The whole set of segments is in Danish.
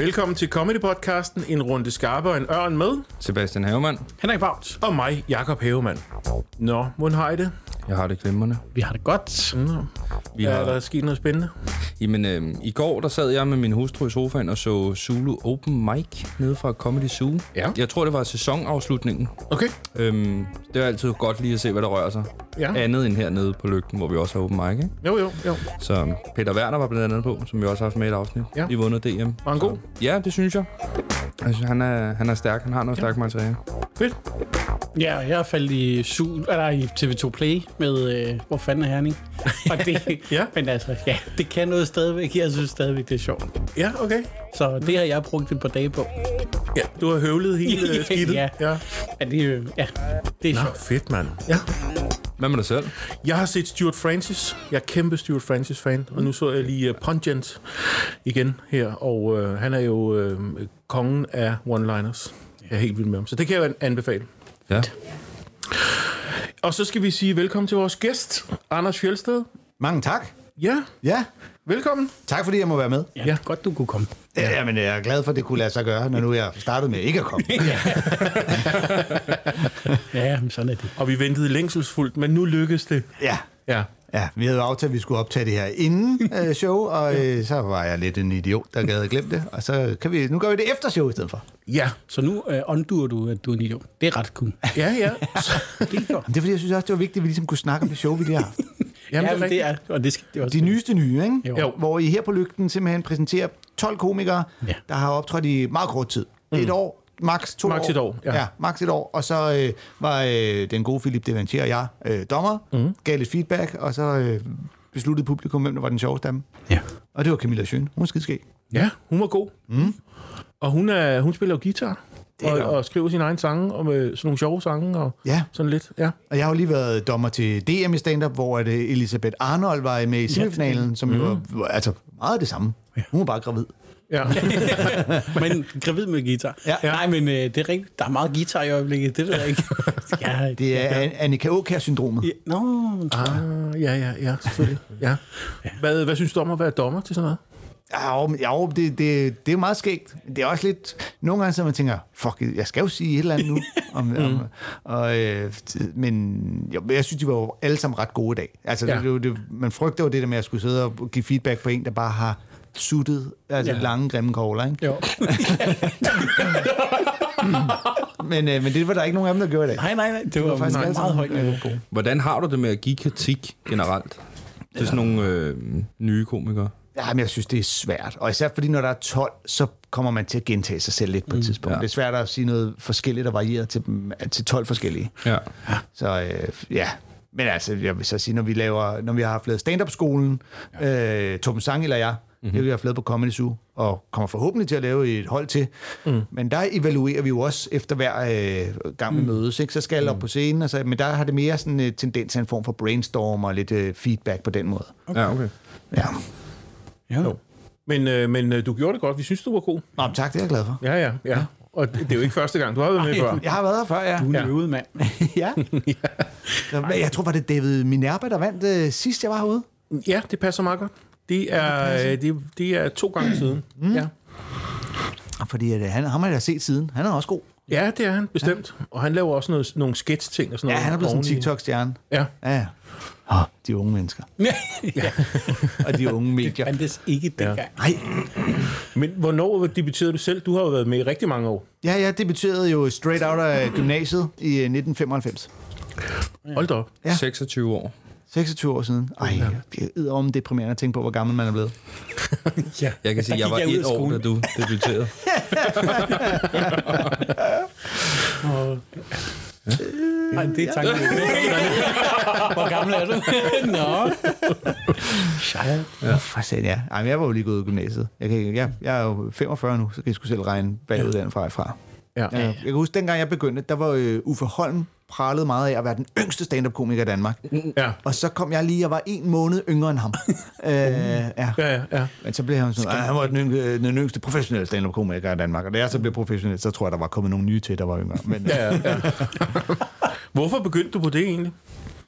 Velkommen til Comedy-podcasten, en runde skarpe og en ørn med, Sebastian Havemann. Henrik Bauts. og mig, Jakob Havemann. Nå, hvordan har I det? Jeg har det glimrende. Vi har det godt. Nå. Vi Er har, der sket noget spændende? jamen, øh, I går der sad jeg med min hustru i sofaen og så Zulu Open Mic nede fra Comedy Zoo. Ja. Jeg tror, det var sæsonafslutningen. Okay. Øhm, det er altid godt lige at se, hvad der rører sig. Ja. Andet end hernede på lygten, hvor vi også har Open Mic. Ikke? Jo, jo, jo. Så Peter Werner var blandt andet på, som vi også har haft med i et afsnit. Ja. De vundet DM. Var han god? Ja, det synes jeg. Altså, han er, han er stærk. Han har noget stærkt materiale. Fedt. Ja, jeg er faldet i, Su- eller i TV2 Play med, øh, hvor fanden er Herning? Og det, Ja. Men altså, ja, det kan noget stadigvæk. Jeg synes stadigvæk, det er sjovt. Ja, okay. Så det har jeg brugt et par dage på. Ja, du har høvlet hele øh, skidtet. Ja. ja. Ja, det, er- ja, det er Nå, sjovt. fedt, mand. Ja. Hvad med dig selv? Jeg har set Stuart Francis. Jeg er kæmpe Stuart Francis-fan, og nu så jeg lige uh, Pungent igen her, og uh, han er jo uh, kongen af one-liners. Jeg er helt vild med ham, så det kan jeg anbefale. Ja. Og så skal vi sige velkommen til vores gæst, Anders Fjelsted. Mange tak. Ja, Ja, velkommen. tak fordi jeg må være med. Ja, ja. godt du kunne komme. Ja. Jamen, jeg er glad for, at det kunne lade sig gøre, når nu jeg startede med ikke at komme. Ja, men sådan er det. Og vi ventede længselsfuldt, men nu lykkedes det. Ja. Ja. Ja, vi havde jo aftalt, at vi skulle optage det her inden øh, show, og øh, så var jeg lidt en idiot, der gad at glemme det. Og så kan vi, nu gør vi det efter show i stedet for. Ja, Så nu øh, onduer du, at du er en idiot. Det er ret cool. ja, ja. Det er godt. Men det er fordi, jeg synes også, det var vigtigt, at vi ligesom kunne snakke om det show, vi lige har haft. Jamen, ja, det er er, og det skal det er også. De nyeste nye, ikke? Jo. Jo. Hvor I her på Lygten simpelthen præsenterer 12 komikere, Ja. der har optrådt i meget kort tid. Et år, max to Max år. et år, ja. ja. max et år. Og så øh, var øh, den gode Philip Devantier og jeg øh, dommer, mm. gav lidt feedback, og så øh, besluttede publikum, hvem der var den sjoveste af dem. Ja. Og det var Camilla Schøn. Hun er skidskæg. Ja, hun var god. Mm. Og hun, er, hun spiller jo guitar. Og, og skriver sine egne sange, og med sådan nogle sjove sange, og Ja. sådan lidt. Ja. Og jeg har jo lige været dommer til DM i stand-up, hvor at, øh, Elisabeth Arnold var med i semifinalen, som jo var, var altså meget det samme. Hun var bare gravid. Ja. Men gravid med guitar. Ja. Nej, men øh, det er rigtigt. Der er meget guitar i øjeblikket. Det ved jeg ikke. ja, Det er ja. Annika Aukær-syndromet. Ja, Nå, Ah, ja, ja, ja, selvfølgelig. Ja. Hvad, hvad synes du om at være dommer til sådan noget? Ja, jo det, det, det er jo meget skægt. Det er også lidt... Nogle gange, så man tænker, fuck, jeg skal jo sige et eller andet nu. om, om, og, øh, men jo, jeg synes, de var jo alle sammen ret gode i dag. Altså, Ja. ja. det, det, man frygter jo det der med at skulle sidde og give feedback på en, der bare har suttet, altså Ja. ja. lange, grimme kogler, ikke? jo. Men, øh, men det var der ikke nogen af dem, der gjorde i dag. Nej, nej, nej. Det var, faktisk faktisk alle meget højt niveau. Hvordan har du det med at give kritik generelt? Til sådan nogle øh, nye komikere? Ja, men jeg synes, det er svært. Og især fordi, når der er 12, så kommer man til at gentage sig selv lidt på et tidspunkt. Ja. Ja. Det er svært at sige noget forskelligt og varieret til, til 12 forskellige. Ja. Så øh, ja, men altså, jeg vil så sige, når vi, laver, når vi har haft lavet stand-up-skolen, øh, Torben Sang eller jeg, mm-hmm. det har vi haft lavet på Comedy Zoo, og kommer forhåbentlig til at lave et hold til. Mm. Men der evaluerer vi jo også efter hver øh, gang, vi mødes. Ikke? Så skal jeg op på scenen, altså, men der har det mere sådan en uh, tendens til en form for brainstorm og lidt øh, feedback på den måde. Okay. Ja, okay. Ja. Ja. Jo. Men, øh, men øh, du gjorde det godt. Vi synes, du var god. Nå, tak, det er jeg glad for. Ja, ja, ja. Og det er jo ikke første gang. Du har været med Nej. før. Jeg har været her før, ja. Du er Ja. en øvet mand. ja. ja. Jeg tror, var det David Minerva, der vandt øh, sidst, jeg var herude. Ja, det passer meget godt. Det er, øh, det, det er to gange siden. Mm. Ja. Fordi at, øh, han, ham har jeg set siden. Han er også god. ja, det er han bestemt. Og han laver også noget, nogle sketch-ting og sådan Ja, noget. han er blevet sådan en. TikTok-stjerne. Ja. Ja, ja. Oh, de unge mennesker. ja. Og de unge medier. Fandtes ikke dengang. Nej. Men hvornår debuterede du selv? Du har jo været med i rigtig mange år. Ja, jeg debuterede jo straight out af gymnasiet i øh, 1995. Hold da op. Ja. 26 år. 26 år siden. Ej, det er om deprimerende at tænke på, hvor gammel man er blevet. Ja. Jeg kan sige, jeg var jeg et år, da du debuterede. Nej, det er tanken. Hvor gammel er du? Nå. Shia. Ja. For satan, ja. Ej, men jeg var jo lige gået ud af gymnasiet. Jeg, kan, jeg, jeg er jo 45 nu, så kan I sgu selv regne bagud den fra. fra. Ja. Ja. Jeg kan huske, dengang jeg begyndte, der var øh, Uffe Holm pralede meget af at være den yngste stand-up-komiker i Danmark. Ja. Og så kom jeg lige, jeg var en måned yngre end ham. øh, ja. Ja, ja, ja. Men så blev han sådan, "Ej, han var den, yngste, den yngste professionelle stand-up-komiker i Danmark. Og da jeg så blev professionel, så tror jeg, der var kommet nogle nye til, der var yngre. Men, ja, ja, ja. Hvorfor begyndte du på det egentlig?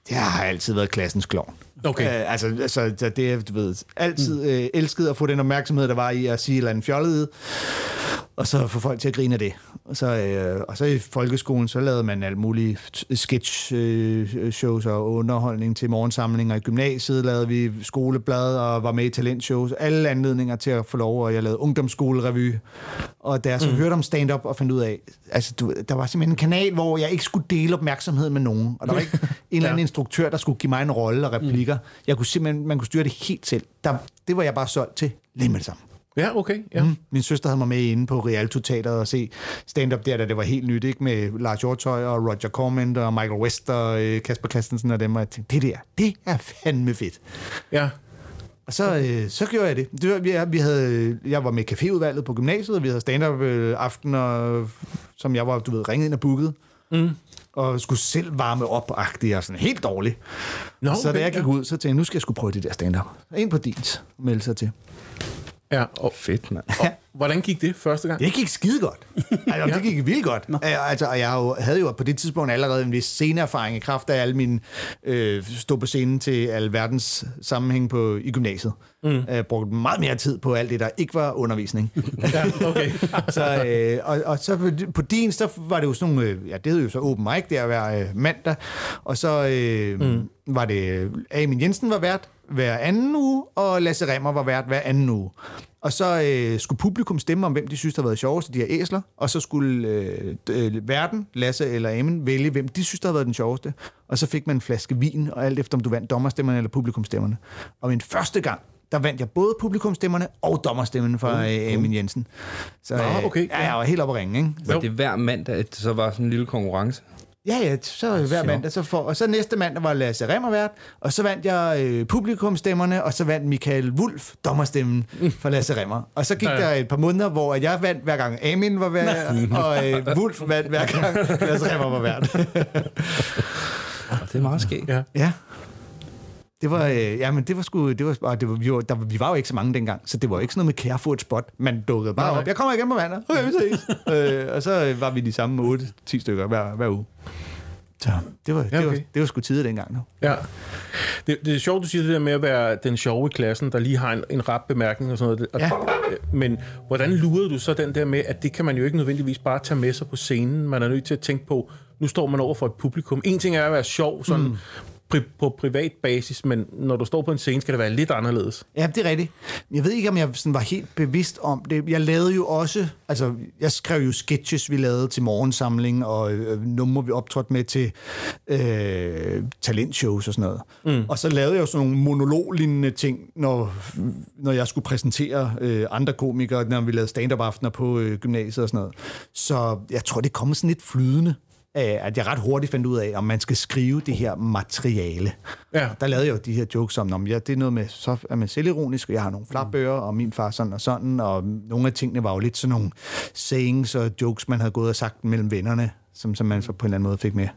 det har altid været klassens klovn. Okay. Øh, altså, altså, så det er, du ved, altid øh, elsket at få den opmærksomhed, der var i at sige et eller andet fjollet, og så få folk til at grine af det. Og så, øh, og så i folkeskolen, så lavede man alt muligt sketch øh, shows og underholdning til morgensamlinger. I gymnasiet lavede vi skoleblad og var med i talentshows. Alle anledninger til at få lov, og jeg lavede ungdomsskolerevy. Og da jeg så mm. hørte om stand-up og fandt ud af, altså du, der var simpelthen en kanal, hvor jeg ikke skulle dele opmærksomhed med nogen. Og der var ikke en eller anden instruktør, der skulle give mig en rolle og replikker. Jeg kunne simpelthen, man kunne styre det helt selv. Der, det var jeg bare solgt til lige med det samme. Ja, okay. Ja. Mm. Min søster havde mig med inde på Rialto Teateret og se stand-up der, da det var helt nyt, ikke? Med Lars Hjortøj og Roger Cormand og Michael West og øh, Kasper Christensen og dem. Og jeg tænkte, det der, det er fandme fedt. ja. Og så, øh, så gjorde jeg det. det var, vi, vi havde, jeg var med caféudvalget på gymnasiet, og vi havde stand-up øh, aftener, som jeg var, du ved, ringet ind og booket. Mm. Og skulle selv varme op og sådan helt dårligt. Nå, så da jeg gik ud, så tænkte jeg, nu skal jeg skulle prøve det der stand-up. Ind på dit, melde sig til. Ja, og Fedt, mand. hvordan gik det første gang? Det gik skide godt. Altså, det gik vildt godt. Øh, Altså, og jeg jo- havde jo på det tidspunkt allerede en vis sceneerfaring i kraft af alle mine øh, stå på scenen til alverdens sammenhæng på, i gymnasiet. Mm. Jeg brugte meget mere tid på alt det, der ikke var undervisning. Ja, okay. så, øh, og, og så på- på din, så var det jo sådan nogle, øh, ja, det hed jo så open mic, der hver øh, mandag, og så øh, mm. var det, øh, Amin Jensen var vært hver anden uge, og Lasse Remmer var vært hver anden uge. Og så øh, skulle publikum stemme om, hvem de synes, der har været sjovest, de her æsler, og så skulle øh, øh, verden, Lasse eller Amin, vælge, hvem de synes, der har været den sjoveste. Og så fik man en flaske vin, og alt efter, om du vandt dommerstemmerne eller publikumstemmerne. Og min første gang, der vandt jeg både publikumstemmerne og dommerstemmen fra øh, Amin Jensen. Så Nå, øh, okay, ja, jeg var helt oppe at ringe, ikke? Var det hver mandag, at det så var sådan en lille konkurrence? Ja, ja, så hver mandag. Så for, og så næste mandag var Lasse Remmer vært, og så vandt jeg øh, publikumstemmerne, og så vandt Michael Wulf dommerstemmen for Lasse Remmer. Og så gik Ja, der et par måneder, hvor jeg vandt hver gang Amin var vært, og øh, Wulf vandt hver gang Lasse Remmer var vært. Det er meget skægt. Ja. ja. Det var, øh, ja, men det var sgu, det var, og det var, vi, var, der, vi var jo ikke så mange dengang, så det var jo ikke sådan noget med Carrefour spot. Man dukkede bare Nej, op. Jeg kommer igen på mandag. Okay, vi ses. øh, og så øh, var vi de samme 8-10 stykker hver, hver uge. Så det var, det var, okay. det var sgu tider dengang nu. Ja. Det, det er sjovt, du siger det der med at være den sjove i klassen, der lige har en, en rap bemærkning og sådan noget. Og, Ja. Men hvordan lurede du så den der med, at det kan man jo ikke nødvendigvis bare tage med sig på scenen. Man er nødt til at tænke på, nu står man over for et publikum. En ting er at være sjov sådan mm. Pri, på privat basis, men når du står på en scene, skal det være lidt anderledes. Ja, det er rigtigt. Jeg ved ikke, om jeg sådan var helt bevidst om det. Jeg lavede jo også, altså jeg skrev jo sketches, vi lavede til morgensamling, og øh, numre, vi optrådte med til øh, talentshows og sådan noget. Mm. Og så lavede jeg jo sådan nogle monologlignende ting, når, når jeg skulle præsentere øh, andre komikere, når vi lavede stand-up-aftener på øh, gymnasiet og sådan noget. Så jeg tror, det kommer sådan lidt flydende at jeg ret hurtigt fandt ud af, om man skal skrive det her materiale. Ja. Der lavede jeg jo de her jokes om, om ja, det er noget med, så er man selvironisk, og jeg har nogle flapbøger, og min far sådan og sådan, og nogle af tingene var jo lidt sådan nogle sayings og jokes, man havde gået og sagt mellem vennerne, som, som man så på en eller anden måde fik med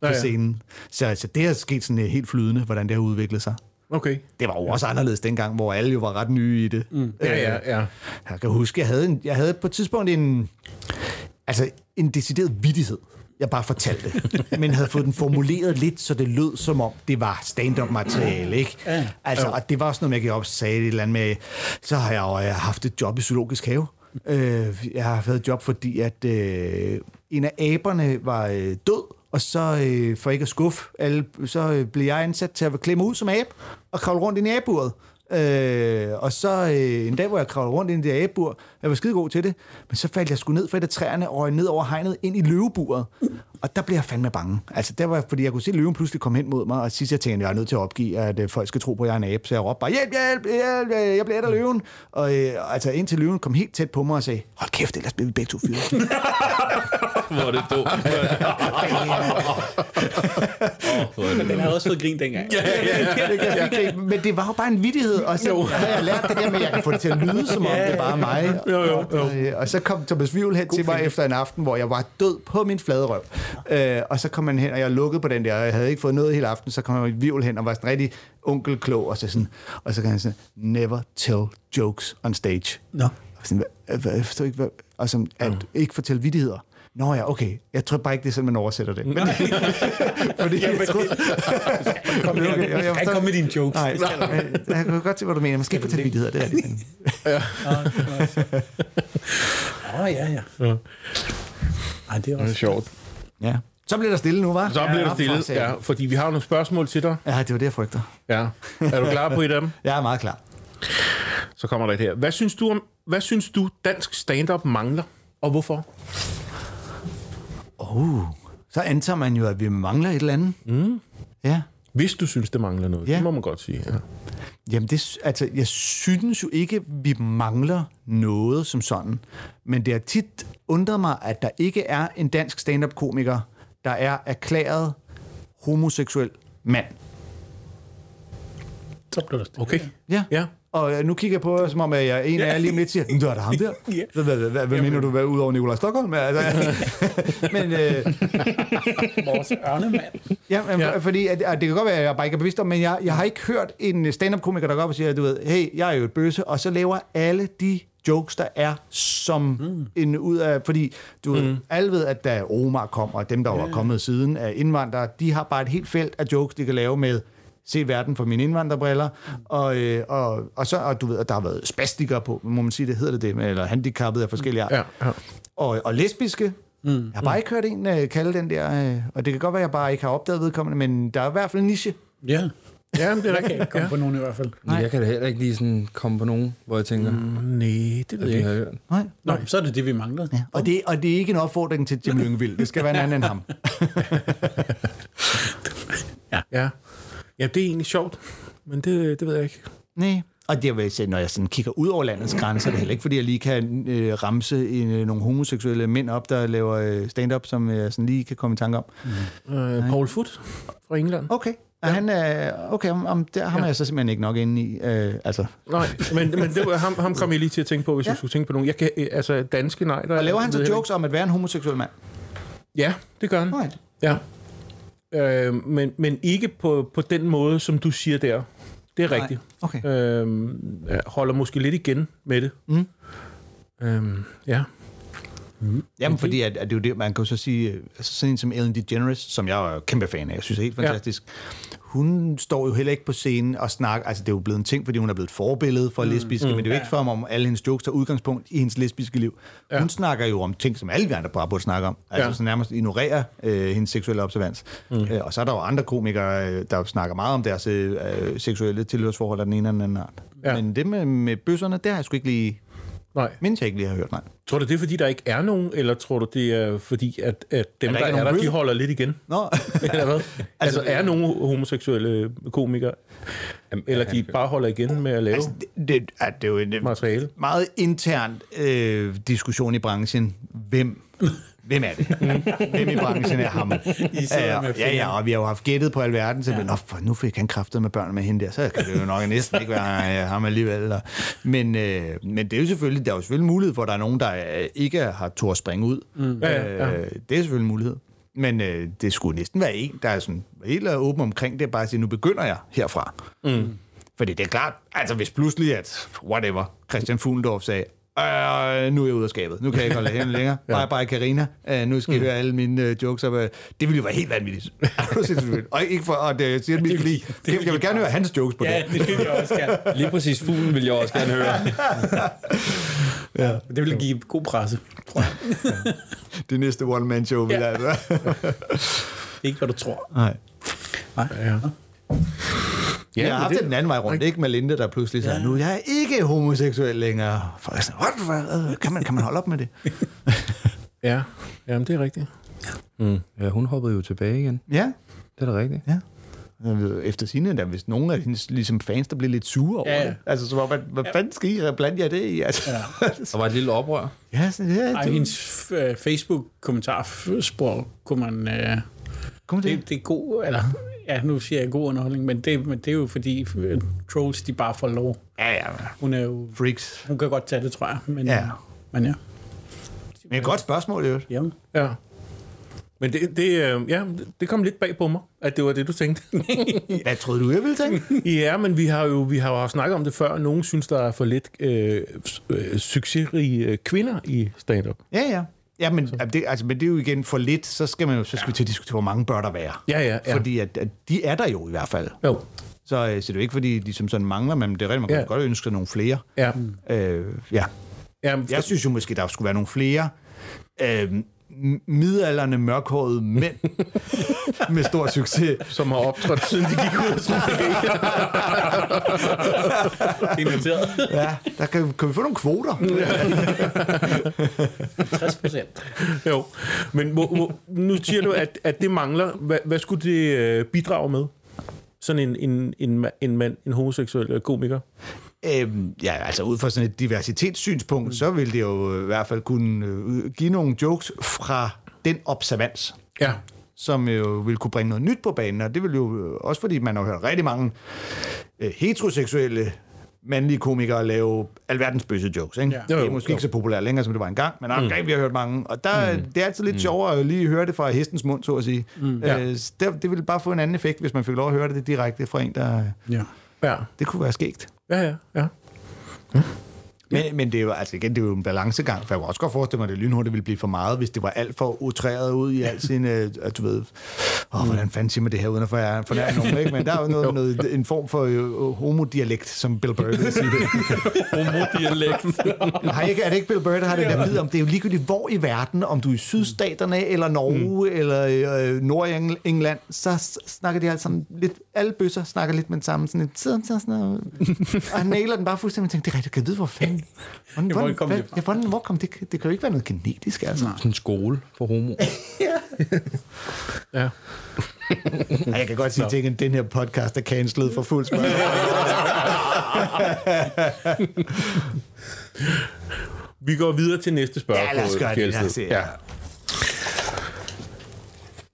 på Ja, ja. scenen. Så altså, det er sket sådan øh, helt flydende, hvordan det har udviklet sig. Okay. Det var jo også anderledes dengang, hvor alle jo var ret nye i det. Mm. Ja, ja, ja. Jeg kan huske, jeg havde, en, jeg havde på et tidspunkt en, altså en decideret vittighed, jeg bare fortalte, men havde fået den formuleret lidt, så det lød som om, det var stand-up materiale, ikke? Ja. Altså, og det var også noget, jeg gik op og sagde et eller andet med, så har jeg jo øh, haft et job i Zoologisk Have. Øh, jeg har haft et job, fordi at øh, en af aberne var øh, død, og så øh, for ikke at skuffe alle, så øh, blev jeg ansat til at klemme ud som ab og kravle rundt i naburet. Øh, og så øh, en dag, hvor jeg kravlede rundt ind i det æbebur, jeg var skide god til det, men så faldt jeg sgu ned fra et af træerne og ned over hegnet ind i løveburet. Og der blev jeg fandme bange. Altså, der var, fordi jeg kunne se løven pludselig komme hen mod mig, og sidst jeg tænkte, jeg er nødt til at opgive, at øh, folk skal tro på, at jeg er en abe. Så jeg råbte bare, hjælp, hjælp, hjælp, hjælp jeg bliver et af løven. Og øh, altså, indtil løven kom helt tæt på mig og sagde, hold kæft, ellers bliver vi begge to fyret. Hvor er det dumt. Men den havde også fået grin dengang. Ja. det kan jeg fik, men det var jo bare en vittighed, og så jo. havde jeg lært det der med, at jeg kan få det til at lyde, som om det bare er mig. Jo, jo, jo. Og, øh, og så kom Thomas Vivl hen til mig efter en aften, hvor jeg var død på min flade røv. Øh, og så kom han hen, og jeg lukkede på den der, og jeg havde ikke fået noget hele aften, så kom Vivl hen og var sådan rigtig onkelklog, og så, sådan, og så kan han sådan, never tell jokes on stage. Nå. Og sådan, hvad, hvad, jeg forstår ikke, hvad, og som, at ikke fortælle vittigheder. Nå ja, okay. Jeg tror bare ikke, det er sådan, man oversætter det. Men, fordi jeg troede... Kom med, Okay, okay, jeg- jeg jeg, komme med dine jokes. Nej, jeg, jeg kan godt se, hvad du mener. Man skal ikke fortælle vittigheder, det er rigtigt. Åh, oh, ja, ja. Ja. Ej, det er Det er også... sjovt. Ja. Så bliver der stille nu, var? Så bliver der for stille, satan. ja, fordi vi har nogle spørgsmål til dig. Ja, det var det, jeg frygter. Ja. Er du klar på et af dem? Jeg er meget klar. Så kommer der et her. Hvad synes du, om, hvad synes du dansk stand-up mangler, og hvorfor? Uh, så antager man jo, at vi mangler et eller andet. Mm. Ja. Hvis du synes, det mangler noget. Ja. Det må man godt sige. Ja. Jamen, det, altså, jeg synes jo ikke, vi mangler noget som sådan. Men det har tit undret mig, at der ikke er en dansk stand-up-komiker, der er erklæret homoseksuel mand. Så blev der stille. Okay. Ja. Ja. Og øh, nu kigger jeg på som om jeg, en af jer lige om lidt siger, "Men du er der ham der. Hvad, mener du, hvad ud over Nikolaj Stockholm? Altså, men øh, Vores ørnemand. ja, men, Ja. ja. fordi det kan godt være, at jeg bare ikke er bevidst om, men jeg, jeg har ikke hørt en stand-up-komiker, der går op og siger, du ved, hey, jeg er jo et bøsse, og så laver alle de jokes, der er som mm. en ud af, fordi du mm. ved, alle ved, at da Omar kom, og dem, der var kommet siden af indvandrere, de har bare et helt felt af jokes, de kan lave med se verden fra mine indvandrerbriller, og, øh, og, og så, og du ved, at der har været spastikere på, må man sige, det hedder det det, eller handicappede af forskellige art. Ja, ja. Og, og lesbiske. Mm. Jeg har bare ikke hørt en uh, kalde den der, uh, og det kan godt være, at jeg bare ikke har opdaget vedkommende, men der er i hvert fald en niche. Ja, Ja, men det er jeg kan ikke komme Ja. på nogen i hvert fald. Men jeg kan da heller ikke lige sådan komme på nogen, hvor jeg tænker, mm. Nej, det ved jeg ikke. hørt. Nej. Nå, så er det det, vi manglede. Ja. Og, det, og det er ikke en opfordring til Jim Lyngvild. Det skal være en anden end ham. Ja. ja, det er egentlig sjovt, men det, det ved jeg ikke. Nej. Og det vil sige, når jeg sådan kigger ud over landets grænser, er det heller ikke, fordi jeg lige kan øh, ramse en, øh, nogle homoseksuelle mænd op, der laver øh, stand-up, som jeg sådan lige kan komme i tanke om. Øh, Paul Foot fra England. Okay. Og han er, okay, om, om der har jeg så simpelthen ikke nok inde i. Øh, altså. Nej, men, men det var, ham, ham kom jeg lige til at tænke på, hvis ja. Ja. jeg skulle tænke på nogen. Jeg kan, øh, altså, danske, nej. Der, Og laver han så jokes om at være en homoseksuel mand? Ja, det gør han. Right. Ja. Øh, men, men ikke på, på den måde, som du siger der. Det er Nej. rigtigt. Okay. Øh, holder måske lidt igen med det. Mm. Øh, ja. Jamen, fordi at, at det er jo det, man kan jo så sige, øh, altså sådan en som Ellen DeGeneres, som jeg er kæmpe fan af, jeg synes er helt fantastisk, ja. Hun står jo heller ikke på scenen og snakker, altså det er jo blevet en ting, fordi hun er blevet et forbillede for lesbiske, mm. men det er jo ikke for, om alle hendes jokes tager udgangspunkt i hendes lesbiske liv. Ja. Hun snakker jo om ting, som alle vi andre bare burde snakke om, altså Ja. så nærmest ignorerer øh, hendes seksuelle observans. Mm. Øh, og så er der jo andre komikere, øh, der snakker meget om deres øh, seksuelle tilhørsforhold af den ene eller den anden art. Ja. Men det med, med bøsserne, det har jeg sgu ikke lige, Nej. mindst jeg ikke lige har hørt, nej. Tror du, det er, fordi der ikke er nogen, eller tror du, det er fordi, at, at dem, Er der, der er nogen der, de holder lidt igen? Nå. Eller hvad? altså, er nogle homoseksuelle komikere, eller de bare holder igen med at lave Altså, det, det, er, det er jo en øh, materiale? meget intern øh, diskussion i branchen. Hvem, hvem er det? hvem i branchen er ham? Ja, ja, ja, og vi har jo haft gættet på alverden, så ja. Nå, for nu fik han kræftet med børn med hende der, så kan det jo nok næsten ikke være øh, ham alligevel. Men, øh, men det er jo selvfølgelig, der er jo selvfølgelig mulighed for, at der er nogen, der øh, ikke har turde springe ud. Mm. Ja, ja, ja. Øh, det er selvfølgelig en mulighed. Men øh, det skulle næsten være en, der er sådan helt åben omkring det, bare at sige, nu begynder jeg herfra. Mm. Fordi det er klart, altså hvis pludselig, at whatever, Christian Fuglendorf sagde, Øh, nu er jeg ude af skabet. Nu kan jeg ikke holde hende længere. ja. Bye bye, Karina. Uh, nu skal I høre alle mine uh, jokes. Op. Det ville jo være helt vanvittigt. og ikke for at uh, sige, at mit fordi, jeg vil gerne høre hans jokes på Ja, det. det vil jeg også gerne. Lige præcis fuglen vil jeg også gerne høre. Ja. Det vil give god presse. Det næste one-man-show, vi Ja. ja. Ikke, hvad du tror. Nej. Ja. Ja, jeg har haft det- den anden vej rundt. Ikke med Linde, der pludselig sagde, nu jeg er ikke homoseksuel længere. For jeg sådan, What? Hvad? Kan, man, kan man holde op med det? Ja, jamen det er rigtigt. Ja, hun hoppede jo tilbage igen. Ja. Det er da rigtigt. Ja. Efter sine, der hvis nogen af hendes ligesom fans, der blev lidt sure over Ja, ja, ja. det. Altså, så var man, hvad fanden skal I blande jer det i? Altså, ja. Der var et lille oprør. ja, sådan, ja, Ej, det, hendes øh, Facebook-kommentarspor kunne man... Øh, kom det. det, det er god... Eller, ja, nu siger jeg god underholdning, men det, men det er jo fordi øh, trolls, de bare får lov. Ja, ja. Hun er jo... Freaks. Hun kan godt tage det, tror jeg. Men, Ja. Men ja. Men et godt spørgsmål, jo. Jamen. Ja. Men det, det, øh, ja, det kom lidt bag på mig, at det var det, du tænkte. Hvad troede du, jeg ville tænke? ja, men vi har jo vi har jo haft snakket om det før. Nogen synes, der er for lidt øh, øh, succesrige kvinder i stand-up. Ja, ja. Ja, men, ja. Det, altså, men det er jo igen for lidt, så skal, man jo, så skal vi til at diskutere, hvor mange bør der være. Ja, ja, ja. Fordi at, at de er der jo i hvert fald. Jo. Så, øh, så det er jo ikke, fordi de som sådan mangler, men det er rigtigt, man kan Ja. godt ønske sig nogle flere. Ja. Øh, ja. ja Jeg synes jo måske, der skulle være nogle flere øh, midalderne mørkhårede mænd med stor succes. som har optrådt, siden de gik ud af skolen. Ja, der kan, kan vi få nogle kvoter. 60 procent. Jo, men må, må, nu siger du, at, at det mangler. Hvad, hvad skulle det øh, bidrage med? Sådan en, en, en, en mand, en homoseksuel øh, komiker? Øhm, ja, altså ud fra sådan et diversitetssynspunkt, mm. så vil det jo i hvert fald kunne øh, give nogle jokes fra den observans, Ja. som jo vil kunne bringe noget nyt på banen, og det vil jo øh, også fordi, man har hørt rigtig mange øh, heteroseksuelle mandlige komikere lave alverdens bøse jokes. Ikke? Ja. Det er måske jo. ikke så populært længere, som det var engang, men okay, mm. vi har hørt mange. Og der, mm. det er altid lidt mm. sjovere at lige høre det fra hestens mund, så at sige. Mm. Ja. Øh, det, det ville bare få en anden effekt, hvis man fik lov at høre det direkte fra en, der... Ja. Ja, Det kunne være skægt ja, ja. ja. Men, men det er jo, altså igen, det er jo en balancegang, for jeg kunne også godt forestille mig, at det lynhurtigt ville blive for meget, hvis det var alt for utræret ud i al sin, øh, at du ved, åh, hvordan fanden siger man det her, uden at fornærme nogen, ikke? Men der er jo, noget, noget, en form for øh, homodialekt, som Bill Burr vil sige det. Homodialekt. Har ikke, er det ikke Bill Burr, der har den der bid om, det er jo ligegyldigt, hvor i verden, om du er i sydstaterne, eller Norge, mm. eller øh, Nordengland, så snakker de altså sådan lidt, alle bøsser snakker lidt med den samme, sådan en sådan, sådan, sådan og han nailer den bare fuldstændig, og tænker, det er rigtigt, kan vide, hvor fanden, hvordan, hvor hvordan, kom hvad, ja, hvordan, hvor kom det, det kan jo ikke være noget genetisk, altså. Sådan en skole for homo. ja. Ej, jeg kan godt sige, at den her podcast er cancelet for fuld smør. Vi går videre til næste spørgsmål. Ja, lad os gøre det. Lad os se, ja.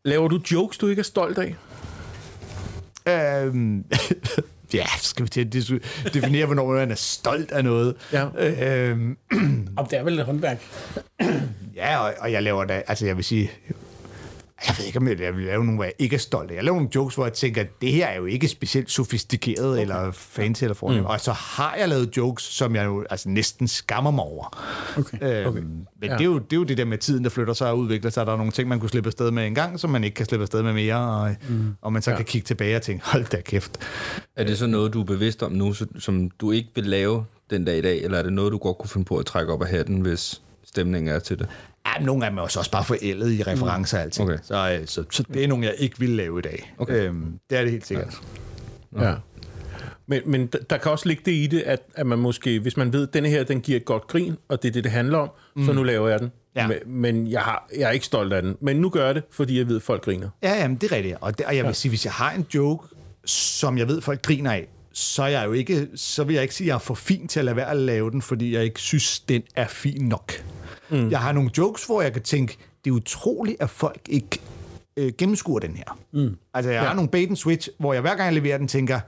Laver du jokes, du ikke er stolt af? øhm, ja, skal vi til at definere, hvornår man er stolt af noget. Ja. Øhm, Og det er vel et håndværk. Ja, og, og jeg laver da, altså jeg vil sige, jeg ved ikke, om jeg, vil lave nogle, hvor jeg ikke er stolt af. Jeg laver nogle jokes, hvor jeg tænker, at det her er jo ikke specielt sofistikeret okay. eller fancy eller fornemt. Mm. Og så har jeg lavet jokes, som jeg jo altså, næsten skammer mig over. Okay. Øhm, Okay. Men Ja. det, er jo, det er jo det der med tiden, der flytter sig og udvikler sig. Der er nogle ting, man kunne slippe afsted med en gang, som man ikke kan slippe afsted med mere. Og, mm. og man så ja. kan kigge tilbage og tænke, hold da kæft. Er det så noget, du er bevidst om nu, som du ikke vil lave den dag i dag, eller er det noget, du godt kunne finde på at trække op af hatten, hvis stemningen er til det? Ja, men nogle af dem er jo så også bare forældet i referencer og alting. Okay. Så, øh, så, så det er nogle, jeg ikke vil lave i dag. Okay. Øhm, det er det helt sikkert. Ja. Men, men der- der kan også ligge det i det, at, at man måske, hvis man ved, at denne her, den giver et godt grin, og det er det, det handler om, mm. så nu laver jeg den. Ja. Men, men jeg, har, jeg er ikke stolt af den. Men nu gør jeg det, fordi jeg ved, at folk griner. Ja, jamen, det er rigtigt. Og, det, og jeg vil ja. sige, hvis jeg har en joke, som jeg ved, folk griner af, så, er jeg jo ikke, så vil jeg ikke sige, at jeg er for fin til at lade være at lave den, fordi jeg ikke synes, den er fin nok. Mm. Jeg har nogle jokes, hvor jeg kan tænke, det er utroligt, at folk ikke øh, gennemskuer den her. Mm. Altså, jeg ja. har nogle bait and switch, hvor jeg hver gang jeg leverer den, tænker,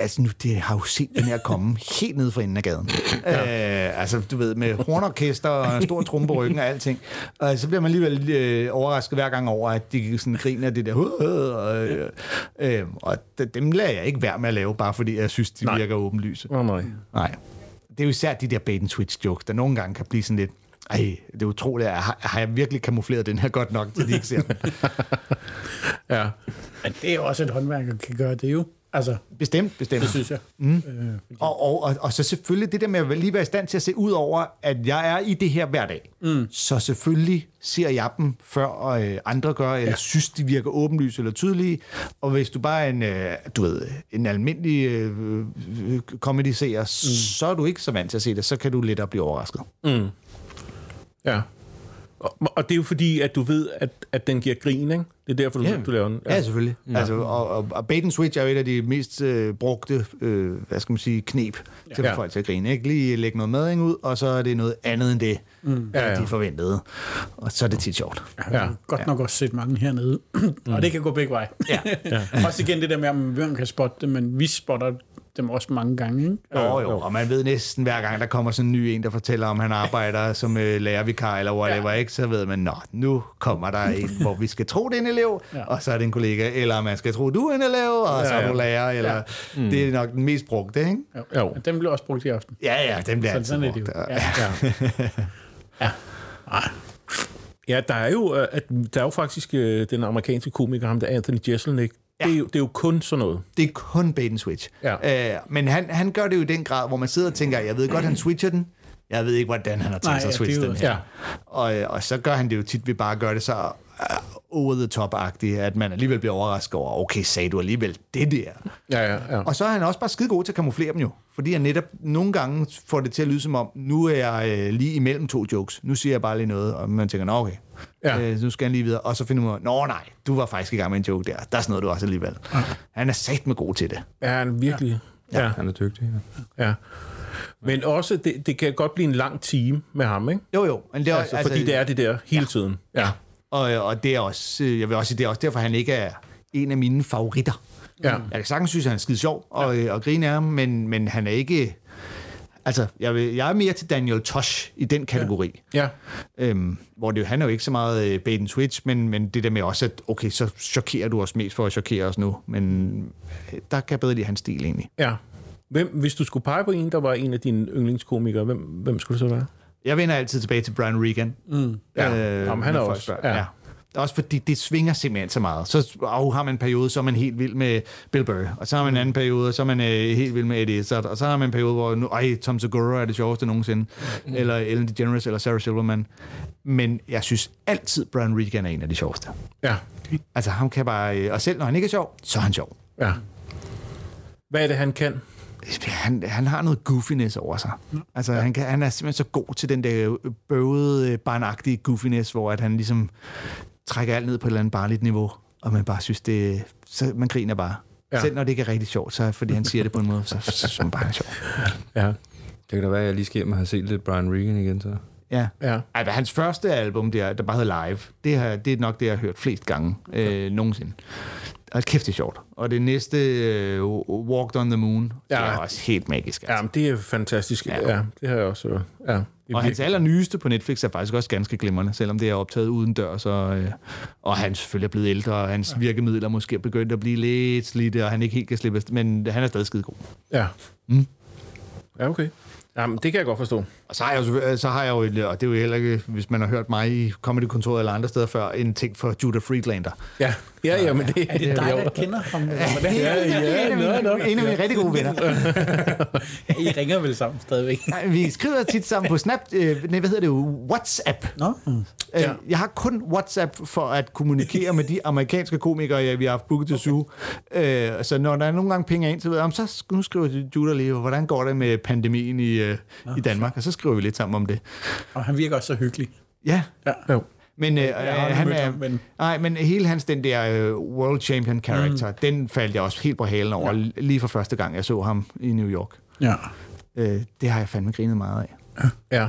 altså nu, det har jo set den her komme helt ned fra enden af gaden. Ja. Øh, altså, du ved, med hornorkester og en stor trumpe på ryggen og alting. Og så bliver man alligevel øh, overrasket hver gang over, at de sådan griner det der. Og, øh, øh, og dem lader jeg ikke være med at lave, bare fordi jeg synes, de Nej. Virker åbenlyse. Oh, nej. Nej. Det er jo især de der bait and switch jokes, der nogle gange kan blive sådan lidt, ej, det er utroligt, har, har jeg virkelig kamufleret den her godt nok, til de ikke ser den? Ja. Men det er jo også et håndværk, der kan gøre det jo. Altså, Bestemt, bestemt. det synes jeg. Mm. Øh, Og, og, og, og så selvfølgelig det der med at lige være i stand til at se ud over, at jeg er i det her hver dag. Mm. Så selvfølgelig ser jeg dem, før øh, andre gør, eller ja. synes, de virker åbenlyse eller tydelige. Og hvis du bare er en, øh, du ved, en almindelig øh, øh, comedy-seer, mm. så er du ikke så vant til at se det. Så kan du lettere blive overrasket. Ja. Og, og det er jo fordi, at du ved, at, at den giver grin, ikke? Det er derfor, du, Ja. du laver den. Ja, ja selvfølgelig. Ja. Altså, og, og, og bait and switch er jo et af de mest øh, brugte, øh, hvad skal man sige, knep til at få Ja. folk til at grine. Ikke? Lige lægge noget mading ud, og så er det noget andet end det, mm. Ja, ja. de forventede. Og så er det tit sjovt. Ja. ja. godt nok også set mange hernede. og det kan gå begge veje. Ja. ja. Også igen det der med, at man kan spotte det, men vi spotter dem også mange gange. Ikke? Jo, jo, og man ved næsten hver gang, der kommer sådan en ny en, der fortæller, om han arbejder som øh, lærervikar eller whatever, ja. ikke? så ved man, nå, nu kommer der en, hvor vi skal tro, det er en elev, ja. og så er det en kollega, eller man skal tro, du er en elev, og ja, så er ja. du lærer, eller ja. mm. det er nok den mest brugte, ikke? Jo. Jo. Men Den blev også brugt i aften. Ja, ja, den bliver Så altid sådan er det jo. brugt. Ja. Ja. ja. Nej. Ja, der er jo, øh, at, der er jo faktisk øh, den amerikanske komiker, ham der Anthony Jeselnik. Ja. Det, er jo, det er jo kun sådan noget. Det er kun bait and switch. Ja. Øh, men han, han gør det jo i den grad, hvor man sidder og tænker, jeg ved godt, han switcher den. Jeg ved ikke, hvordan han har tænkt Nej, sig at switche er den her. Ja. Og, øh, og så gør han det jo tit ved bare at gøre det så over the top-agtigt, at man alligevel bliver overrasket over, okay, sagde du alligevel det der? Ja, ja, ja. Og så er han også bare skide god til at kamuflere dem jo. Fordi han netop nogle gange får det til at lyde som om, nu er jeg øh, lige imellem to jokes. Nu siger jeg bare lige noget, og man tænker, nå okay, Ja. øh, nu skal han lige videre. Og så finder man, nå nej, du var faktisk i gang med en joke der. Der er sådan noget, du også alligevel. Han er sat med god til det. Ja, han er virkelig. Ja. ja. Han er dygtig. Ja. ja. Men også, det, det kan godt blive en lang time med ham, ikke? Jo jo, men det er, Altså, fordi det er det der hele tiden. Ja. Og, og det er også, øh, jeg vil også sige, det er også derfor, han ikke er en af mine favoritter. Ja. Jeg kan sagtens synes, at han er skide sjov og, ja. og grine af ham, men, men han er ikke... Altså, jeg, vil, jeg er mere til Daniel Tosh i den kategori. Ja. Øhm, hvor det, jo- han er jo ikke så meget øh, bait and switch, men, men det der med også, at okay, så chokerer du os mest for at chokere os nu. Men øh, der kan jeg bedre lide hans stil egentlig. ja. Hvem, hvis du skulle pege på en, der var en af dine yndlingskomikere, hvem, hvem skulle det så være? Jeg vender altid tilbage til Brian Regan. Mm. Ja. Jamen, han er også- ja. ja. Også fordi det svinger simpelthen så meget. Så og har man en periode, så er man helt vild med Bill Burr. Og så har man en anden periode, så er man øh, helt vild med Eddie Izzard. Og så har man en periode, hvor nu, ej, Tom Segura er det sjoveste nogensinde. Mm. Eller Ellen DeGeneres, eller Sarah Silverman. Men jeg synes altid, Brian Regan er en af de sjoveste. Ja. Altså ham kan bare... øh, Og selv når han ikke er sjov, så er han sjov. Ja. Hvad er det, han kan? Han, han har noget goofiness over sig. Altså, ja. han, kan, han er simpelthen så god til den der bøvede, øh, barnagtige goofiness, hvor at han ligesom trækker alt ned på et eller andet barnligt niveau, og man bare synes, det så man griner bare. Ja. Ja. Selv når det ikke er rigtig sjovt, så fordi han siger det på en måde, så, synes man bare, det er sjovt. Ja. Det kan da være, at jeg lige skal hjem og have set lidt Brian Regan igen, så. Ja. Ja. Altså, hans første album, der, der bare hedder Live, det, har, det er nok det, jeg har hørt flest gange øh, nogensinde. Og kæft, det er sjovt. Og det næste, øh, Walked on the Moon, ja. det Ja. er også helt magisk. Altså. Ja, det er fantastisk. Ja, ja det har jeg også hørt. Ja. Og hans virkelig- allernyeste på Netflix er faktisk også ganske glimrende, selvom det er optaget uden dør, så, øh, og han selvfølgelig er blevet ældre, og hans virkemidler måske er begyndt at blive lidt slidte, og han ikke helt kan slippe men han er stadig skide god. Ja. Mm. Ja, okay. Jamen, det kan jeg godt forstå. Og så har jeg jo, selvfølgelig- så har jeg jo, et- og det er jo heller ikke, hvis man har hørt mig i Comedy-kontoret eller andre steder før, en ting for Judah Friedlander. Ja, ja, ja men det Er det dig, der kender ham? Eller hvordan? Ja, ja, en, af mine, en af mine rigtig gode venner. I ringer vel sammen stadigvæk? Nej, Vi skriver tit sammen på Snap, øh, nej, hvad hedder det jo, WhatsApp. Nå? Mm. Ja. Jeg har kun WhatsApp for at kommunikere med de amerikanske komikere, jeg, vi har haft booket til Zoo. Øh, så når der er nogle gange penge ind, så ved jeg, om så nu skriver Judah lige, hvordan går det med pandemien i, øh, i Danmark? Og så skriver vi lidt sammen om det. Og han virker også så hyggelig. Ja, Ja. Jo. men, øh, han er, ham, men- nej, men hele hans den der øh, world champion character, mm. den faldt jeg også helt på halen over, ja. lige for første gang, jeg så ham i New York. Ja. Øh, det har jeg fandme grinet meget af. Ja.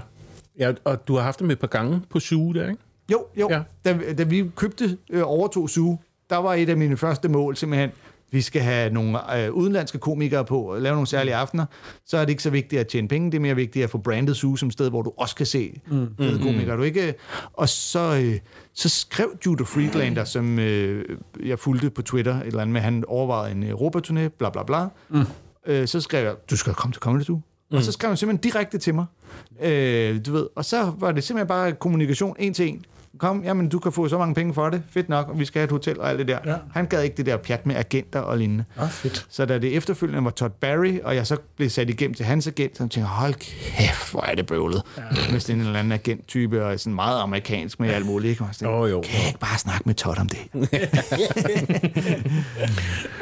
ja. Og du har haft dem et par gange på suge der, ikke? Jo, jo. Ja. Da, da vi købte øh, overtog Zoo, der var et af mine første mål simpelthen, vi skal have nogle øh, udenlandske komikere på og lave nogle særlige aftener, så er det ikke så vigtigt at tjene penge, det er mere vigtigt at få brandet Zoo som sted, hvor du også kan se mm. fede komikere. Du ikke, og så, øh, så skrev Judah Friedlander, som øh, jeg fulgte på Twitter, et eller andet med, han overvejede en Europaturné, bla bla bla. Mm. Øh, så skrev jeg, du skal komme til Comedy Zoo. Mm. Og så skrev han simpelthen direkte til mig. Øh, du ved, og så var det simpelthen bare kommunikation en til en. Kom, jamen du kan få så mange penge for det. Fedt nok, og vi skal have et hotel og alt det der. Ja. Han gad ikke det der pjat med agenter og lignende. Ah, fedt. Så da det efterfølgende var Todd Barry, og jeg så blev sat igennem til hans agent, så tænkte jeg, hold kæft, hvor er det bøvlet. Ja. Med sådan en eller anden agenttype, og sådan meget amerikansk med alt muligt. Ikke? Og så tænkte jeg, Jo. Kan jeg ikke bare snakke med Todd om det?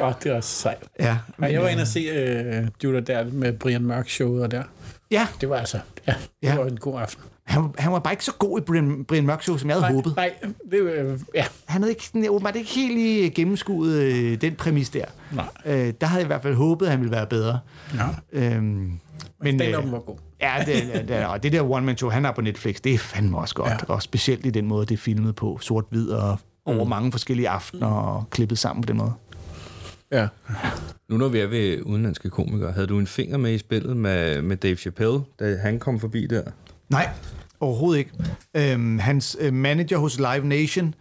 Åh, det er også sejt. ja, Ja, jeg var inde og se uh, Judah der med Brian Mørk showet og der. ja. Det var altså, ja, det Ja. var en god aften. Han, var- han var bare ikke så god i Brian, Brian Mørk Show, som jeg havde Nej, håbet. nej, det, øh, ja, Han havde ikke, sådan, åbenbart ikke helt lige gennemskuet øh, den præmis der. nej. Øh, der havde jeg i hvert fald håbet, at han ville være bedre. Ja. Øhm, men Den øh, var god. ja, det, det, og det der one-man-show, han har på Netflix, det er fandme også godt. Ja. Ja. Og specielt i den måde, det er filmet på sort-hvid og over mange forskellige aftener og klippet sammen på den måde. Ja. Nu når vi er ved udenlandske komikere, havde du en finger med i spillet med, med Dave Chappelle, da han kom forbi der? Nej, overhovedet ikke. Øhm, hans øh, manager hos Live Nation,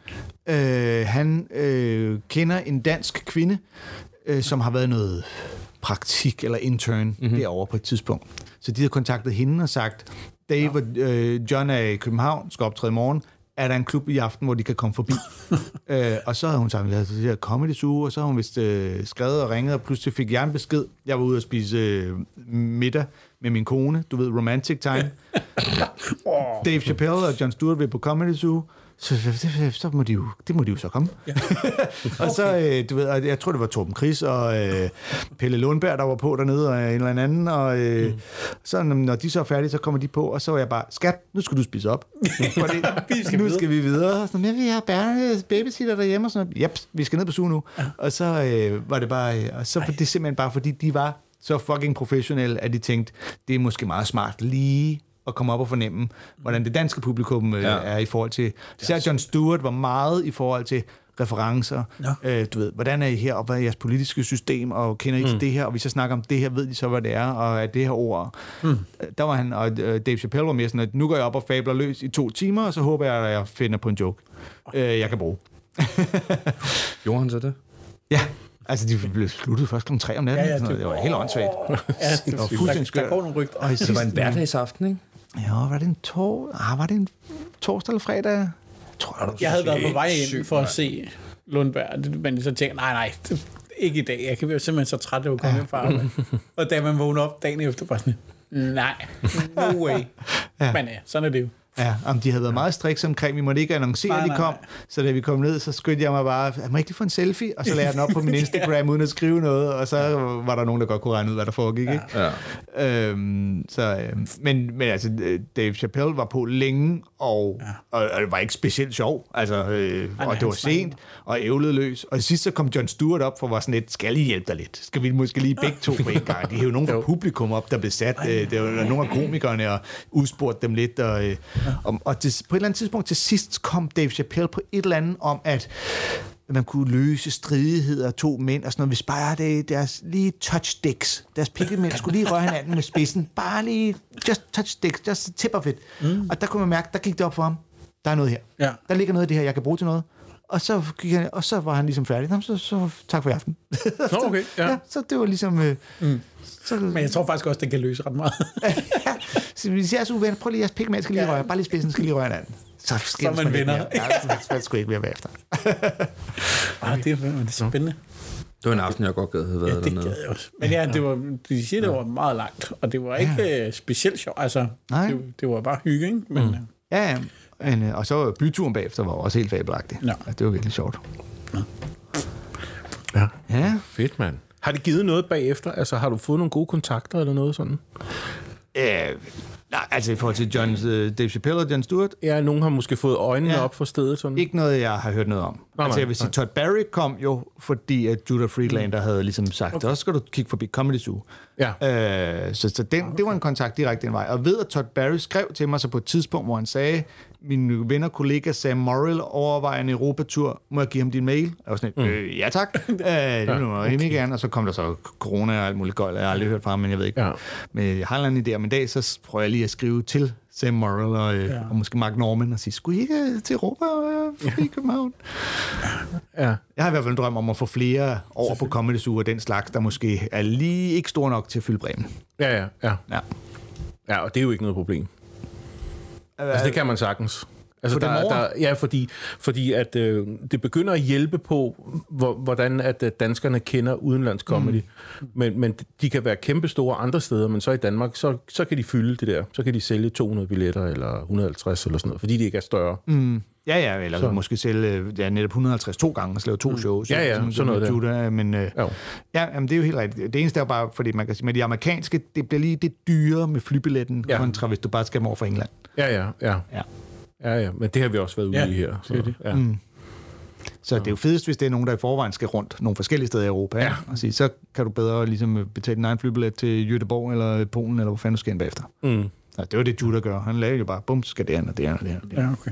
øh, han øh, kender en dansk kvinde, øh, som har været i noget praktik eller intern mm-hmm. derovre på et tidspunkt. Så de har kontaktet hende og sagt, Dave og øh, John er i København, skal optræde i morgen. er der en klub i aften, hvor de kan komme forbi. øh, og så havde hun sagt, at det her Comedy Zoo, og så har hun vist øh, skrevet og ringet, og pludselig fik jeg en besked. Jeg var ude og spise øh, middag med min kone, du ved, romantic time. Dave Chappelle og John Stewart vil på Comedy Zoo. Så, så, så, må de jo, det må de jo så komme. Ja. og så, øh, du ved, og jeg tror, det var Torben Chris og øh, Pelle Lundberg, der var på dernede, og en eller anden. Og øh, mm. så, når de så er færdige, så kommer de på, og så var jeg bare, skat, nu skal du spise op. Fordi, skal nu skal vi videre. Så, jeg vil have Berne, babysitter derhjemme, og sådan noget. Vi skal ned på suge nu. Ja. Og så øh, var det bare, øh, og så var det simpelthen bare, fordi de var så fucking professionelle, at de tænkte, det er måske meget smart lige at komme op og fornemme, hvordan det danske publikum øh, ja. er i forhold til... Især John Stewart var meget i forhold til referencer. Ja. Øh, du ved, hvordan er I her, og hvad er jeres politiske system, og kender I mm. det her, og hvis jeg snakker om det her, ved de så, hvad det er, og er det her ord. Mm. Der var han, og øh, Dave Chappelle var mere sådan, at nu går jeg op og fabler løs i to timer, og så håber jeg, at jeg finder på en joke, øh, jeg kan bruge. Gjorde han så det? Ja. Altså, de blev sluttet først kl. 3 om natten. Ja, ja, det, det var helt åndssvagt. Ja, det var fuldstændig skørt. Der går nogle rygter. Og det var en hverdagsaften, ikke? Ja, var det en, tor... ah, var det en torsdag eller fredag? Jeg, tror, jeg, jeg havde været på vej ind for at se Lundberg, men så tænkte nej, nej, det, ikke i dag. Jeg kan være simpelthen så træt, at jeg komme ja. fra arbejde. Og da man vågner op dagen efter, bare sådan, nej, no way. ja. Men ja, sådan er det jo. Ja, om de havde været meget strikse omkring, vi måtte ikke annoncere, nej, at de kom. Nej. Så da vi kom ned, så skyndte jeg mig bare, jeg må ikke lige få en selfie? Og så lagde jeg den op på min Instagram, uden at skrive noget, og så var der nogen, der godt kunne regne ud, hvad der foregik. Ja. Ikke? Ja. Øhm, så, øhm, men, men altså, Dave Chappelle var på længe, og, ja. og, og det var ikke specielt sjov. Altså, øh, Ej, og det var sent, og ævlede løs. Og sidst så kom John Stewart op for var sådan lidt, skal I hjælpe dig lidt? Skal vi måske lige begge to på en gang? De er jo nogen fra publikum op, der blev sat. Øh, det var nogle af komikerne, og udspurgte dem lidt, og øh, og, og til, på et eller andet tidspunkt til sidst kom Dave Chappelle på et eller andet om, at man kunne løse stridigheder af to mænd og sådan noget, hvis bare det, deres lige touch dicks, deres pikkemænd skulle lige røre hinanden med spidsen, bare lige, just touch dicks, just tip of it. Mm. Og der kunne man mærke, der gik det op for ham, der er noget her. Ja. Der ligger noget af det her, jeg kan bruge til noget. Og så, gik han, og så var han ligesom færdig. Nå, så, så tak for i aften. Nå, okay. Ja. ja. så det var ligesom... Øh, mm. så, Men jeg tror faktisk også, det kan løse ret meget. ja. Så hvis jeg er så uvenner, prøv lige, jeres pikmand skal lige røre. Bare lige spidsen skal lige røre hinanden. Så, så man vinder. Ja, så skal ikke mere bagefter. ah, det, er, det er spændende. Det var en aften, jeg godt gad have været ja, det dernede. Gad jeg også. Men ja, det var, de siger, det var meget langt, og det var ikke ja. Øh, specielt sjovt. Altså, Nej. Det, det var bare hygge, ikke? Men, mm. Øh, ja, ja. Men, øh, og så byturen bagefter var også helt fabelagtig. Ja. Altså, det var virkelig sjovt. Ja. ja. ja. Fedt, mand. Har det givet noget bagefter? Altså, har du fået nogle gode kontakter eller noget sådan? Øh, nej, altså i forhold til John, uh, Dave Chappelle og John Stewart? Ja, nogen har måske fået øjnene ja. op for stedet. Sådan. Ikke noget, jeg har hørt noget om. Nej, altså jeg vil sige, Todd Barry kom jo, fordi at Judah Friedlander mm. havde ligesom sagt, okay. så skal du kigge forbi Comedy Zoo. Ja. Øh, så så den, okay. det var en kontakt direkte den vej. Og ved at Todd Barry skrev til mig så på et tidspunkt, hvor han sagde, min ven og kollega Sam Morrill overvejer en Europatur. Må jeg give ham din mail? Jeg var sådan mm. øh, ja tak. øh, det vil jeg okay. gerne. Og så kom der så corona og alt muligt godt. Jeg har aldrig hørt fra ham, men jeg ved ikke. Ja. Men jeg har en idé om en dag, så prøver jeg lige at skrive til Sam Morrill og, øh, ja. og måske Mark Norman og sige, skulle I ikke øh, til Europa og øh, i København? ja. Jeg har i hvert fald en drøm om at få flere over på Comedy Zoo og den slags, der måske er lige ikke stor nok til at fylde Bremen. Ja, ja, ja. Ja, ja og det er jo ikke noget problem. Altså, det kan man sagtens. Altså, der, der, ja, fordi, fordi at, øh, det begynder at hjælpe på, hvor, hvordan at, at danskerne kender udenlandsk comedy. Mm. Men, men de kan være kæmpe store andre steder, men så i Danmark, så, så kan de fylde det der. Så kan de sælge 200 billetter, eller 150 eller sådan noget, fordi de ikke er større. Mm. Ja, ja, eller så. måske sælge ja, netop 150 to gange og lave to mm. shows. Ja, ja, sådan, sådan noget Judah, der. Men øh, ja, jamen, det er jo helt rigtigt. Det eneste er bare, fordi man kan sige, med de amerikanske, det bliver lige det dyre med flybilletten, ja. kontra hvis du bare skal over for England. Ja, ja, ja. ja. Ja, ja, men det har vi også været ude ja, i her. Så, det. Ja. Mm. Så det er jo fedest, hvis det er nogen, der i forvejen skal rundt nogle forskellige steder i Europa. Ja. Og sige, så kan du bedre ligesom betale din egen flybillet til Göteborg eller Polen, eller hvor fanden du skal ind bagefter. Mm. Ja, det var det, Judah gør. Han lavede jo bare, bum, skal det andet, og det andet, og det andet. Ja, okay.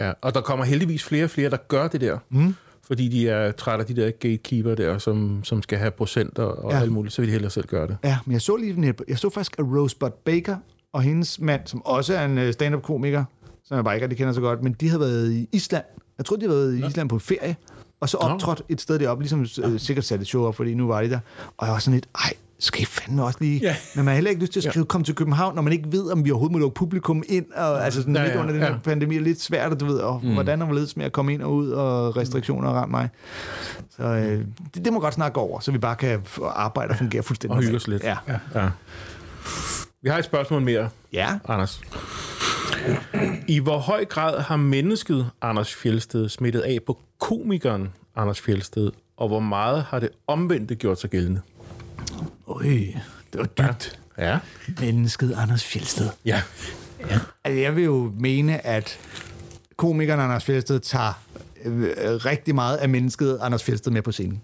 Ja, og der kommer heldigvis flere og flere, der gør det der. Mm. Fordi de er trætte af de der gatekeeper der, som, som skal have procenter og ja. alt muligt, så vil de hellere selv gøre det. Ja, men jeg så lige, jeg så faktisk, at Rosebud Baker og hendes mand, som også er en øh, stand-up-komiker, som jeg bare ikke rigtig kender så godt, men de havde været i Island. Jeg tror, de havde været i Island på ferie, og så optrådt et sted deroppe, ligesom øh, sikkert sat et show op, fordi nu var de der. Og jeg var sådan lidt, ej, skal I fandme også lige... Ja. Men man har heller ikke lyst til at skrive, kom til København, når man ikke ved, om vi overhovedet må lukke publikum ind. Og, altså sådan Ja, ja, midt ja, under den her ja. pandemi er lidt svært, og du ved, og mm. hvordan er hvorledes med at komme ind og ud, og restriktioner har ramt mig. Så øh, det, det må godt snakke over, så vi bare kan arbejde og fungere fuldstændig. Og hygge os lidt. Ja. Ja. Vi har et spørgsmål mere, ja. Anders. I hvor høj grad har mennesket Anders Fjelsted smittet af på komikeren Anders Fjelsted, og hvor meget har det omvendte gjort sig gældende? Øj, det var dybt. Ja. Mennesket Anders Fjeldsted. Ja. Altså, jeg vil jo mene, at komikeren Anders Fjeldsted tager øh, rigtig meget af mennesket Anders Fjeldsted med på scenen.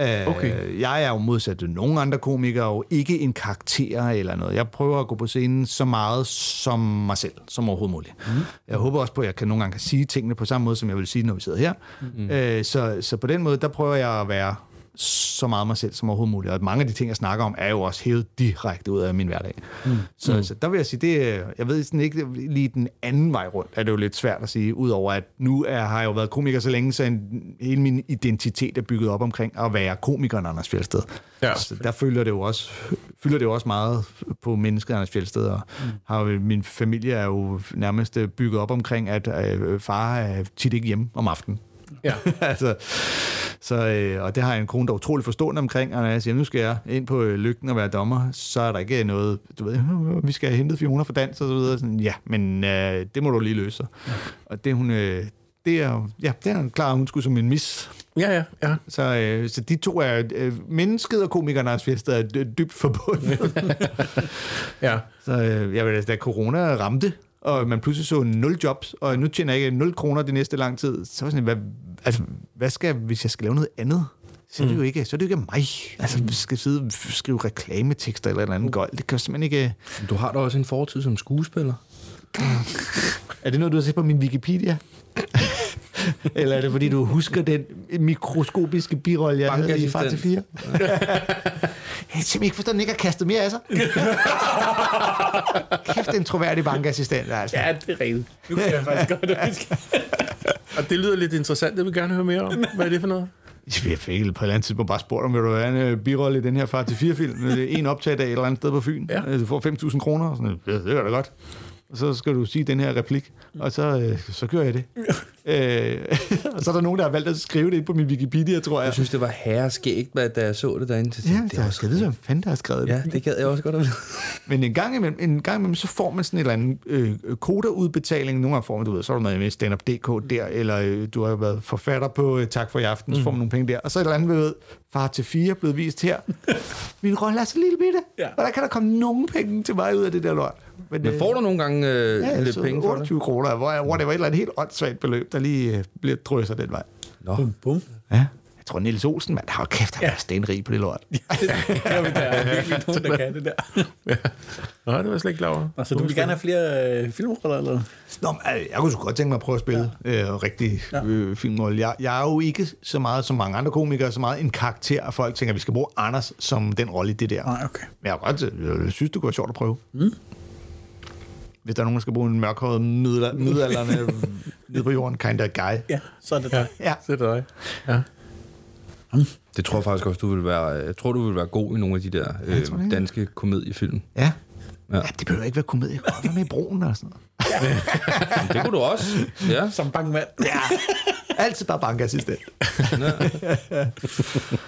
Øh, Okay. Jeg er jo modsat nogle andre komikere, og ikke en karakter eller noget. Jeg prøver at gå på scenen så meget som mig selv, som overhovedet muligt. Mm. Jeg håber også på, at jeg kan nogle gange kan sige tingene på samme måde, som jeg vil sige, når vi sidder her. Mm. Øh, så, så på den måde, der prøver jeg at være så meget mig selv som overhovedet muligt. Og mange af de ting, jeg snakker om, er jo også hævet direkte ud af min hverdag. Mm. Så, mm. så der vil jeg sige, det, jeg ved sådan ikke lige den anden vej rundt, er det jo lidt svært at sige, udover at nu er, har jeg jo været komiker så længe, så en, hele min identitet er bygget op omkring at være komikeren Anders Fjeldsted. Ja. Så der følger det jo også, fylder det jo også meget på mennesket Anders Fjeldsted, og mm. har min familie er jo nærmest bygget op omkring, at øh, far er tit ikke hjemme om aftenen. Ja. altså, så, øh, og det har jeg en kone, der er utrolig forstående omkring, og når jeg siger, nu skal jeg ind på øh, lygten og være dommer, så er der ikke noget, du ved, "Øh, vi skal have hentet Fiona for dans og så videre. Sådan, ja, men øh, det må du lige løse. Ja. Og det hun, øh, det er ja, det er en klar, hun skulle som en mis. Ja, ja, ja. Så, øh, så de to er, øh, mennesket og komikeren Lars Fjeldsted er dy- dybt forbundet. ja. Så øh, jeg ved, da corona ramte, og man pludselig så nul jobs, og nu tjener jeg ikke 0 kroner det næste lang tid, så var sådan, hvad, altså, hvad skal hvis jeg skal lave noget andet? Så er det jo ikke, så er det jo ikke mig. Altså, jeg skal sidde og skrive reklametekster eller et eller andet gøjl. Det kan simpelthen ikke... Du har da også en fortid som skuespiller. Er det noget, du har set på min Wikipedia? eller er det, fordi du husker den mikroskopiske birolle, jeg havde i Far til 4? jeg har simpelthen ikke forstået, at den ikke har kastet mere af sig. Kæft, en troværdig bankassistent, altså. Ja, det er rigtigt. Nu kan jeg faktisk godt huske. Og det lyder lidt interessant, det vil gerne høre mere om. Hvad er det for noget? Jeg fik på et eller andet tidspunkt bare spurgt, om vil du have en øh, birolle i den her far til fire film? En optaget af et eller andet sted på Fyn. Ja. Øh, Du får 5.000 kroner. Og sådan, ja, det er da godt. Og så skal du sige den her replik, og så, øh, så gør jeg det. øh, og så er der nogen, der har valgt at skrive det ind på min Wikipedia, tror jeg. Jeg synes, det var herreskægt, da jeg så det derinde. Så Ja, tænkte, det er vide, hvem fanden der har skrevet det. Ja, det gad jeg også godt at vide. Men en gang, imellem, en gang imellem, så får man sådan en eller anden øh, koderudbetaling. Nogle gange får man, du ved, så er der noget med stand-up.dk der, eller øh, du har været forfatter på øh, Tak for i aften, så får man nogle penge der. Og så et eller andet, ved, far til fire blevet vist her. Min rolle er så lille bitte. Ja. Hvordan kan der komme nogen penge til mig ud af det der lort? Men får du nogle gange øh, ja, lidt så penge for det? 28 kroner, hvor, hvor det var et eller andet helt åndssvagt beløb, der lige øh, bliver drysset den vej. Nå, Bum, bum. Ja. Jeg tror, Niels Olsen, mand, har kæft, han er stenrig på det lort. Jamen, der er virkelig nogen, der kan det der. Nå, det var jeg slet ikke klar over. Altså, du vil gerne have flere øh, filmroller, eller? Nå, men, øh, jeg kunne sgu godt tænke mig at prøve at spille ja. øh, rigtig ja. øh, filmrolle. Jeg, jeg er jo ikke så meget som mange andre komikere, så meget en karakter, at folk tænker, at vi skal bruge Anders som den rolle i det der. Nej, okay. Men jeg, er godt, øh, jeg synes, det kunne være sjovt at prøve. Mm. Hvis der er nogen, der skal bruge en mørkhåret middelalder- middelalderne nede på jorden, kind of guy. Ja, så er det der. Ja. Det er dig. Ja. det tror jeg faktisk også, du vil være... Jeg tror, du vil være god i nogle af de der øh, det. danske komediefilm. Ja. Ja. ja. det behøver ikke være komedie. Jeg kan være med i broen og sådan noget. Men det kunne du også. Ja. Som bankmand. Ja. Altid bare bankassistent.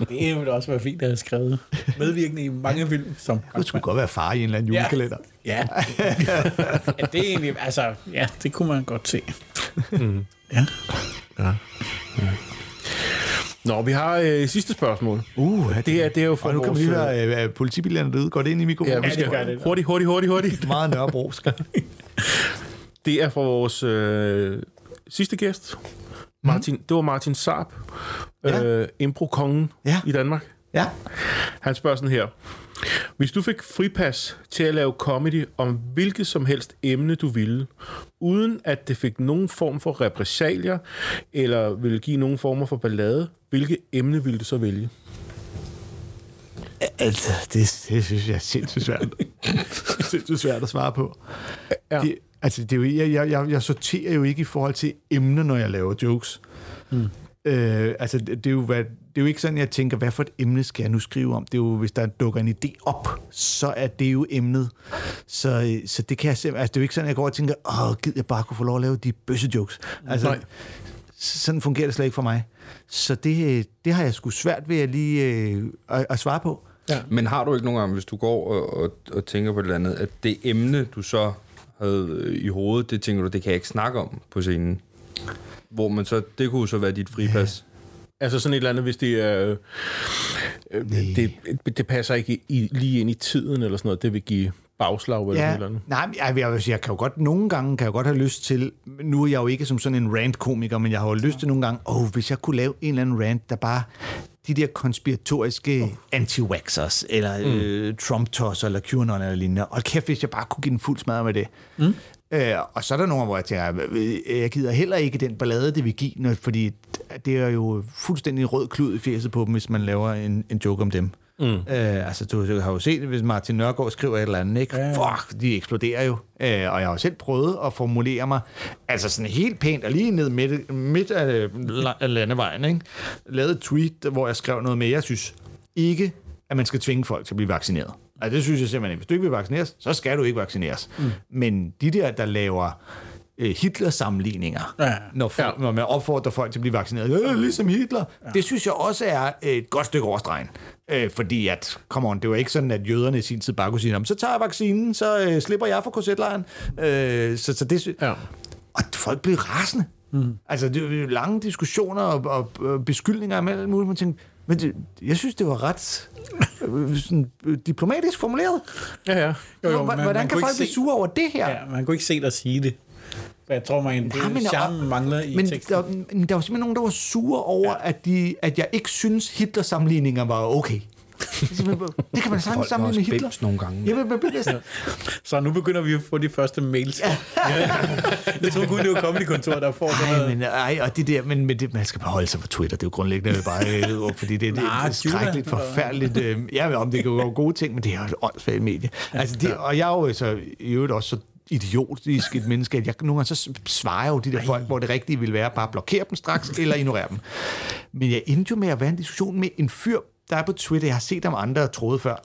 Det ville også være fint at have skrevet medvirkende i mange film som Det skulle godt være far i en eller anden Ja. julekalender. Ja. ja, det er egentlig, altså, ja, det kunne man godt se. Mm. Ja. Nå, vi har øh, sidste spørgsmål. Uh, ja, Det er, det er jo fra Og nu kan vores... lige øh, høre, at politibilerne derude går det ind i mikrofonen. Ja, vi det skal gør det. hurtigt, hurtigt, hurtigt, hurtigt. Meget nørrebrosk. Det er fra vores øh, sidste gæst. Martin, Det var Martin Saab, Ja. øh, impro-kongen Ja. i Danmark. ja. Han spørger sådan her. Hvis du fik fripas til at lave comedy om hvilket som helst emne, du ville, uden at det fik nogen form for repressalier, eller ville give nogen former for ballade, hvilket emne ville du så vælge? Altså, det, det synes jeg er sindssygt svært. sindssygt svært at svare på. Ja. Det, altså, det er jo, jeg, jeg, jeg, jeg sorterer jo ikke i forhold til emner, når jeg laver jokes. Mm. Øh, altså, det, det er jo, hvad, det er jo ikke sådan, jeg tænker, hvad for et emne skal jeg nu skrive om? Det er jo, hvis der dukker en idé op, så er det jo emnet. Så, så det kan jeg simpelthen, altså det er jo ikke sådan, jeg går og tænker, åh, gid jeg bare kunne få lov at lave de bøssejokes. Altså, Nej. Sådan fungerer det slet ikke for mig. Så det, det har jeg sgu svært ved at lige øh, at, at svare på. Ja. Men har du ikke nogen gange, hvis du går og, og, og tænker på et eller andet, at det emne, du så havde øh, i hovedet, det tænker du, det kan jeg ikke snakke om på scenen? Hvor man så, det kunne så være dit fripas. Altså sådan et eller andet, hvis det er... Øh, det, det passer ikke i, lige ind i tiden eller sådan noget. Det vil give bagslag eller Ja, ja. eller andet. nej, jeg, jeg, jeg kan jo godt, nogle gange kan jeg godt have lyst til, nu er jeg jo ikke som sådan en rant-komiker, men jeg har jo lyst til nogle gange, åh, hvis jeg kunne lave en eller anden rant, der bare, de der konspiratoriske anti-waxers, eller mm. øh, Trump-tosser, eller QAnon eller lignende, og kæft, hvis jeg bare kunne give den fuld smadre med det. Mm. Øh, og så er der nogle, hvor jeg tænker, jeg gider heller ikke den ballade, det vil give, når- fordi det er jo fuldstændig rød klud i fjeset på dem, hvis man laver en, en joke om dem. Mm. Øh, altså, du, du har jo set det, hvis Martin Nørgaard skriver et eller andet, ikke? Ja, ja. Fuck, de eksploderer jo. Øh, og jeg har jo selv prøvet at formulere mig, altså sådan helt pænt, og lige ned midt, midt af, af landevejen, ikke? Lavet et tweet, hvor jeg skrev noget med, jeg synes ikke, at man skal tvinge folk til at blive vaccineret. Altså, det synes jeg simpelthen ikke. Hvis du ikke vil vaccineres, så skal du ikke vaccineres. Mm. Men de der, der laver øh, Hitler-sammenligninger, Ja. når, folk, når man opfordrer folk til at blive vaccineret, øh, ligesom Hitler, ja. det synes jeg også er et godt stykke overstregen. Øh, fordi at, come on, det var ikke sådan, at jøderne i sin tid bare kunne sige, "Nå, så tager jeg vaccinen, så øh, slipper jeg for korsetlejren. Øh, så, så det, Ja. og folk blev rasende. Mm. Altså, det var lange diskussioner og, og, og beskyldninger om alt muligt. Man tænkte, men det, jeg synes, det var ret øh, sådan, øh, diplomatisk formuleret. Ja, ja. Jo, jo, Hvor- man- Hvordan man kan folk ikke blive se- sure over det her? Ja, man kunne ikke se dig sige det. For jeg tror, man, det Ja, men- charmen mangler i men teksten. der, men der var simpelthen nogen, der var sure over, ja. at, de, at jeg ikke synes, Hitler-sammenligninger var okay. Det kan man sagtens sammenligne med Hitler. nogle gange. Ja, men, men, men, Så nu begynder vi at få de første mails. Ja. jeg tror kun, det var Comedy Kontor, der får sådan noget. men, ej, og det der, men, men det, man skal bare holde sig på Twitter. Det er jo grundlæggende bare, øh, fordi det, det Nej, er skrækkeligt, Judah. forfærdeligt. Øh, ja, om det kan jo gå gode ting, men det er jo et åndssvagt medie. Altså, det, og jeg er jo så, i øvrigt også så idiotisk et menneske, at jeg nogle gange så svarer jo de der folk, hvor det rigtige ville være bare at blokere dem straks, eller ignorere dem. Men jeg endte jo med at være en diskussion med en fyr, der er på Twitter, jeg har set ham andre tråde før.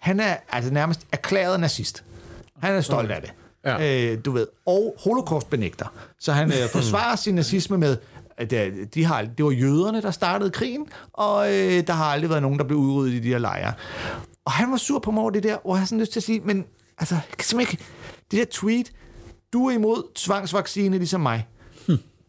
Han er altså nærmest erklæret nazist. Han er stolt af det. Ja. Øh, du ved, og holocaust-benægter. Så han øh, forsvarer sin nazisme med, at det, de har, det var jøderne, der startede krigen, og øh, der har aldrig været nogen, der blev udryddet i de her lejre. Og han var sur på mig over det der, hvor jeg har sådan lyst til at sige, men altså, jeg kan simpelthen ikke, det der tweet, du er imod tvangsvaccine ligesom mig.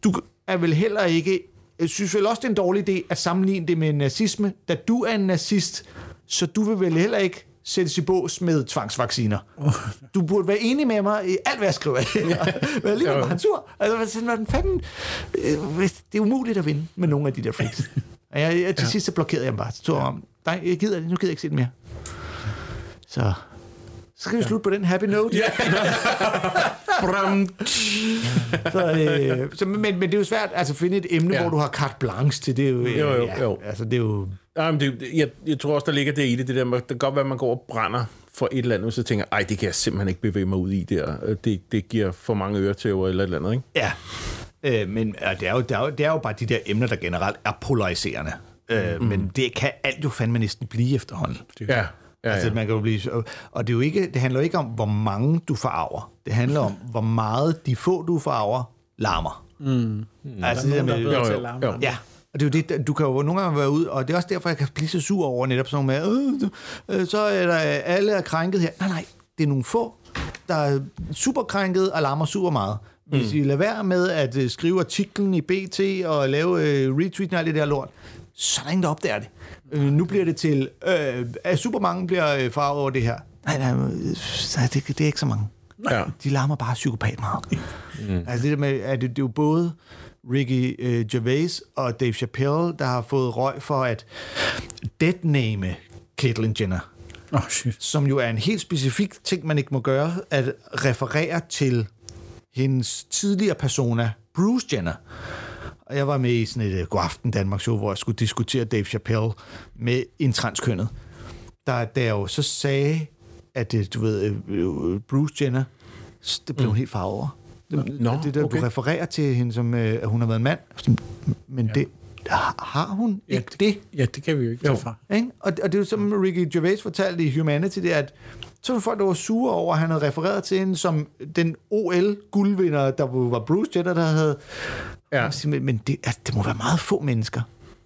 Du er vel heller ikke, jeg synes vel også, det er en dårlig idé at sammenligne det med nazisme, da du er en nazist, så du vil vel heller ikke sættes i bås med tvangsvacciner. Du burde være enig med mig i alt, hvad jeg skriver. Men alligevel var han sur. Altså, hvad fanden... øh, Det er umuligt at vinde med nogle af de der freaks. Jeg, jeg, til sidst så blokerede jeg bare. Så tog jeg om, nej, jeg gider det, nu gider jeg ikke se det mere. Så, så skal vi slutte på den happy note. Bram. Så, øh, så, men, men det er jo svært altså, at finde et emne, ja. Hvor du har carte blanche til. Det er jo, øh, Jo, jo, ja, jo. Altså, det er jo... Nej, men det, jeg, jeg tror også, der ligger det i det, det der med, det kan godt være, at man går og brænder for et eller andet, så tænker ej, det kan jeg simpelthen ikke bevæge mig ud i der. Det, det giver for mange øretæver eller et eller andet, ikke? Ja. Øh, men det, er jo, det, er jo, det er jo bare de der emner, der generelt er polariserende. Øh, Men det kan alt jo fandme næsten blive efterhånden. Ja. Ja, Altså, ja. man kan jo blive, og- det, er jo ikke, det handler jo ikke om, hvor mange du farver. Det handler om, hvor meget de få, du farver, larmer. Mm. Altså, det der Nogen, der er med, bedre Jo, til jo, at larme. jo. Ja, og det er jo det, du kan jo nogle gange være ude, og det er også derfor, jeg kan blive så sur over netop sådan noget med, øh, øh, så er der alle er krænket her. Nej, nej, det er nogle få, der er super krænket og larmer super meget. Hvis mm. I lader være med at øh, skrive artiklen i BT og lave øh, retweet og alt det der lort, så er der ingen, der opdager det. Øh, nu bliver det til, øh, at super mange bliver øh, farvet over det her. Nej, nej, øh, så det, det er ikke så mange. Ja. De larmer bare psykopat meget. Mm. Altså det der med, at det, det er jo både Ricky øh, Gervais og Dave Chappelle, der har fået røg for at deadname Caitlyn Jenner, Åh, oh, shit. som jo er en helt specifik ting, man ikke må gøre, at referere til hendes tidligere persona, Bruce Jenner. Og jeg var med i sådan et uh, Godaften Danmark show, hvor jeg skulle diskutere Dave Chappelle med en transkønnet. Der, der jo så sagde, at øh, du ved, øh, Bruce Jenner, det blev mm. hun helt farvet over. Det, Nå, det der, okay. du refererer til hende som, øh, at hun har været en mand. Men ja. det, har hun Ja, ikke det? Ja, det kan vi jo ikke tage fra. Ikke? Og, og det er jo som Ricky Gervais fortalte i Humanity, det er, at så var folk, der var sure over, at han havde refereret til hende som den OL-guldvinder, der var Bruce Jenner, der havde... Ja. Men, men det, altså, det må være meget få mennesker,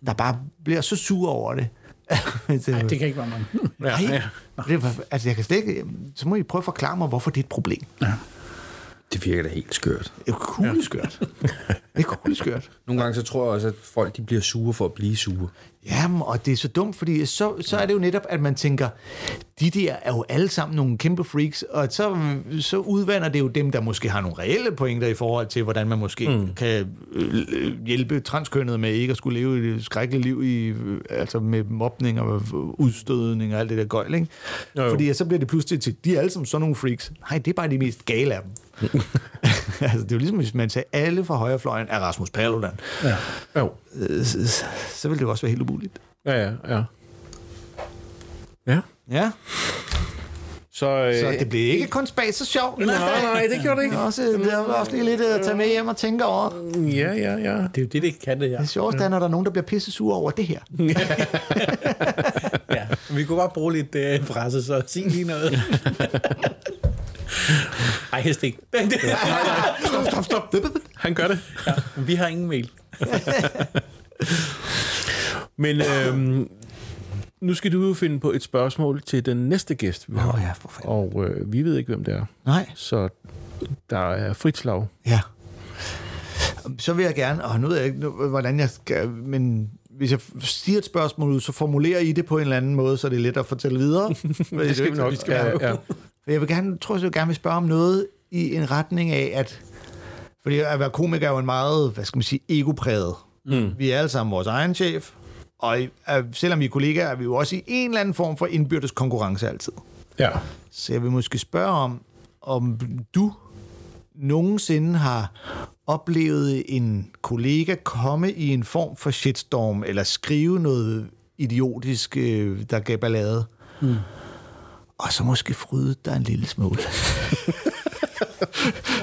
der bare bliver så sure over det. det, Nej, det kan ikke være mange. Ja, Nej, ja. det, altså jeg kan slet ikke, så må I prøve at forklare mig, hvorfor det er et problem. Det virker da helt skørt. Det er jo kugleskørt. Det er kugleskørt. Nogle gange så tror jeg også, at folk de bliver sure for at blive sure. Jamen, og det er så dumt, fordi så, så er det jo netop, at man tænker, de der er jo alle sammen nogle kæmpe freaks, og så, så udvander det jo dem, der måske har nogle reelle pointer i forhold til, hvordan man måske mm. kan øh, hjælpe transkønnet med ikke at skulle leve et skrækkeligt liv i, øh, altså med mobning og udstødning og alt det der gøjl, ikke? Jo, jo. Fordi så bliver det pludselig til, de er alle sammen sådan nogle freaks. Nej, det er bare de mest gale af dem. altså, det er jo ligesom, hvis man sagde, alle fra højrefløjen er Rasmus Paludan. Ja. Jo. Øh, så, så ville det jo også være helt umuligt. Ja, ja, ja. Ja. Ja, Så, øh, så det blev ikke kun spas og sjov. Nej, dag. nej, det gjorde det ikke. Er også, det er også lige lidt at tage med hjem og tænke over. Ja, ja, ja. Det er jo det, det kan det, ja. Det sjoveste er, når der er nogen, der bliver pisse sure over det her. ja. Vi kunne godt bruge lidt øh, presse, så sig lige noget. Ej, helst ikke. Stop, stop, stop. Han gør det. ja, men vi har ingen mail. Men øhm, nu skal du jo finde på et spørgsmål til den næste gæst, vi har. Åh ja, for fanden. Og øh, vi ved ikke, hvem det er. Nej, Så der er frit slag. ja. Så vil jeg gerne, og nu ved jeg ikke, hvordan jeg skal, men hvis jeg siger et spørgsmål ud, så formulerer I det på en eller anden måde, så det er let at fortælle videre. Det skal vi nok. Ja, ja. For jeg vil gerne, tror jeg, jeg gerne vil spørge om noget i en retning af, at fordi at være komiker er jo en meget, hvad skal man sige, egopræget. Mm. Vi er alle sammen vores egen chef, og selvom vi er kollegaer, er vi jo også i en eller anden form for indbyrdes konkurrence altid. ja. Så jeg vil måske spørge om, om du nogensinde har oplevet en kollega komme i en form for shitstorm, eller skrive noget idiotisk, øh, der gav ballade, mm. Og så måske fryde dig en lille smule.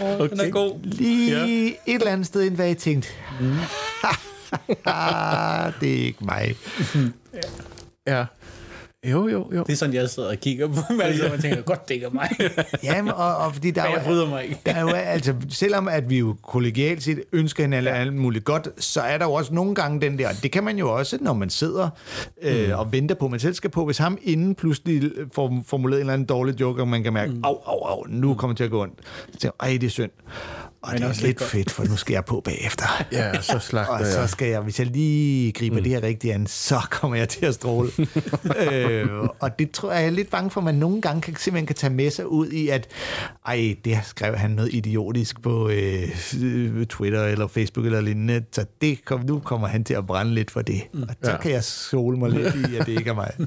Okay. Den er god. Lige ja. et eller andet sted, inden hvad I tænkte, mm. det er ikke mig. Ja. Jo, jo, jo. Det er sådan, jeg sidder og kigger på mig, og tænker, godt, det ikke er mig. Jamen, og, og fordi der er jeg bryder mig ikke. Der er jo, altså, selvom at vi jo kollegialt set ønsker hinanden alt muligt godt, så er der jo også nogle gange den der, det kan man jo også, når man sidder øh, mm. og venter på, man selv skal på, hvis ham inden pludselig får formuleret en eller anden dårlig joke, og man kan mærke, mm. au, au, au, nu kommer det til at gå ondt. Så tænker jeg, ej, det er synd. Og det er også lidt godt. fedt, for nu skal jeg på bagefter. Ja, så slagter Og så skal jeg, hvis jeg lige griber mm. det her rigtigt an, så kommer jeg til at stråle. øh, og det tror jeg, jeg er lidt bange for, at man nogle gange kan, simpelthen kan tage med sig ud i, at ej, det skrev han noget idiotisk på øh, Twitter eller Facebook eller lignende, så det kom, nu kommer han til at brænde lidt for det. Og så Ja. kan jeg sole mig lidt i, at det ikke er mig.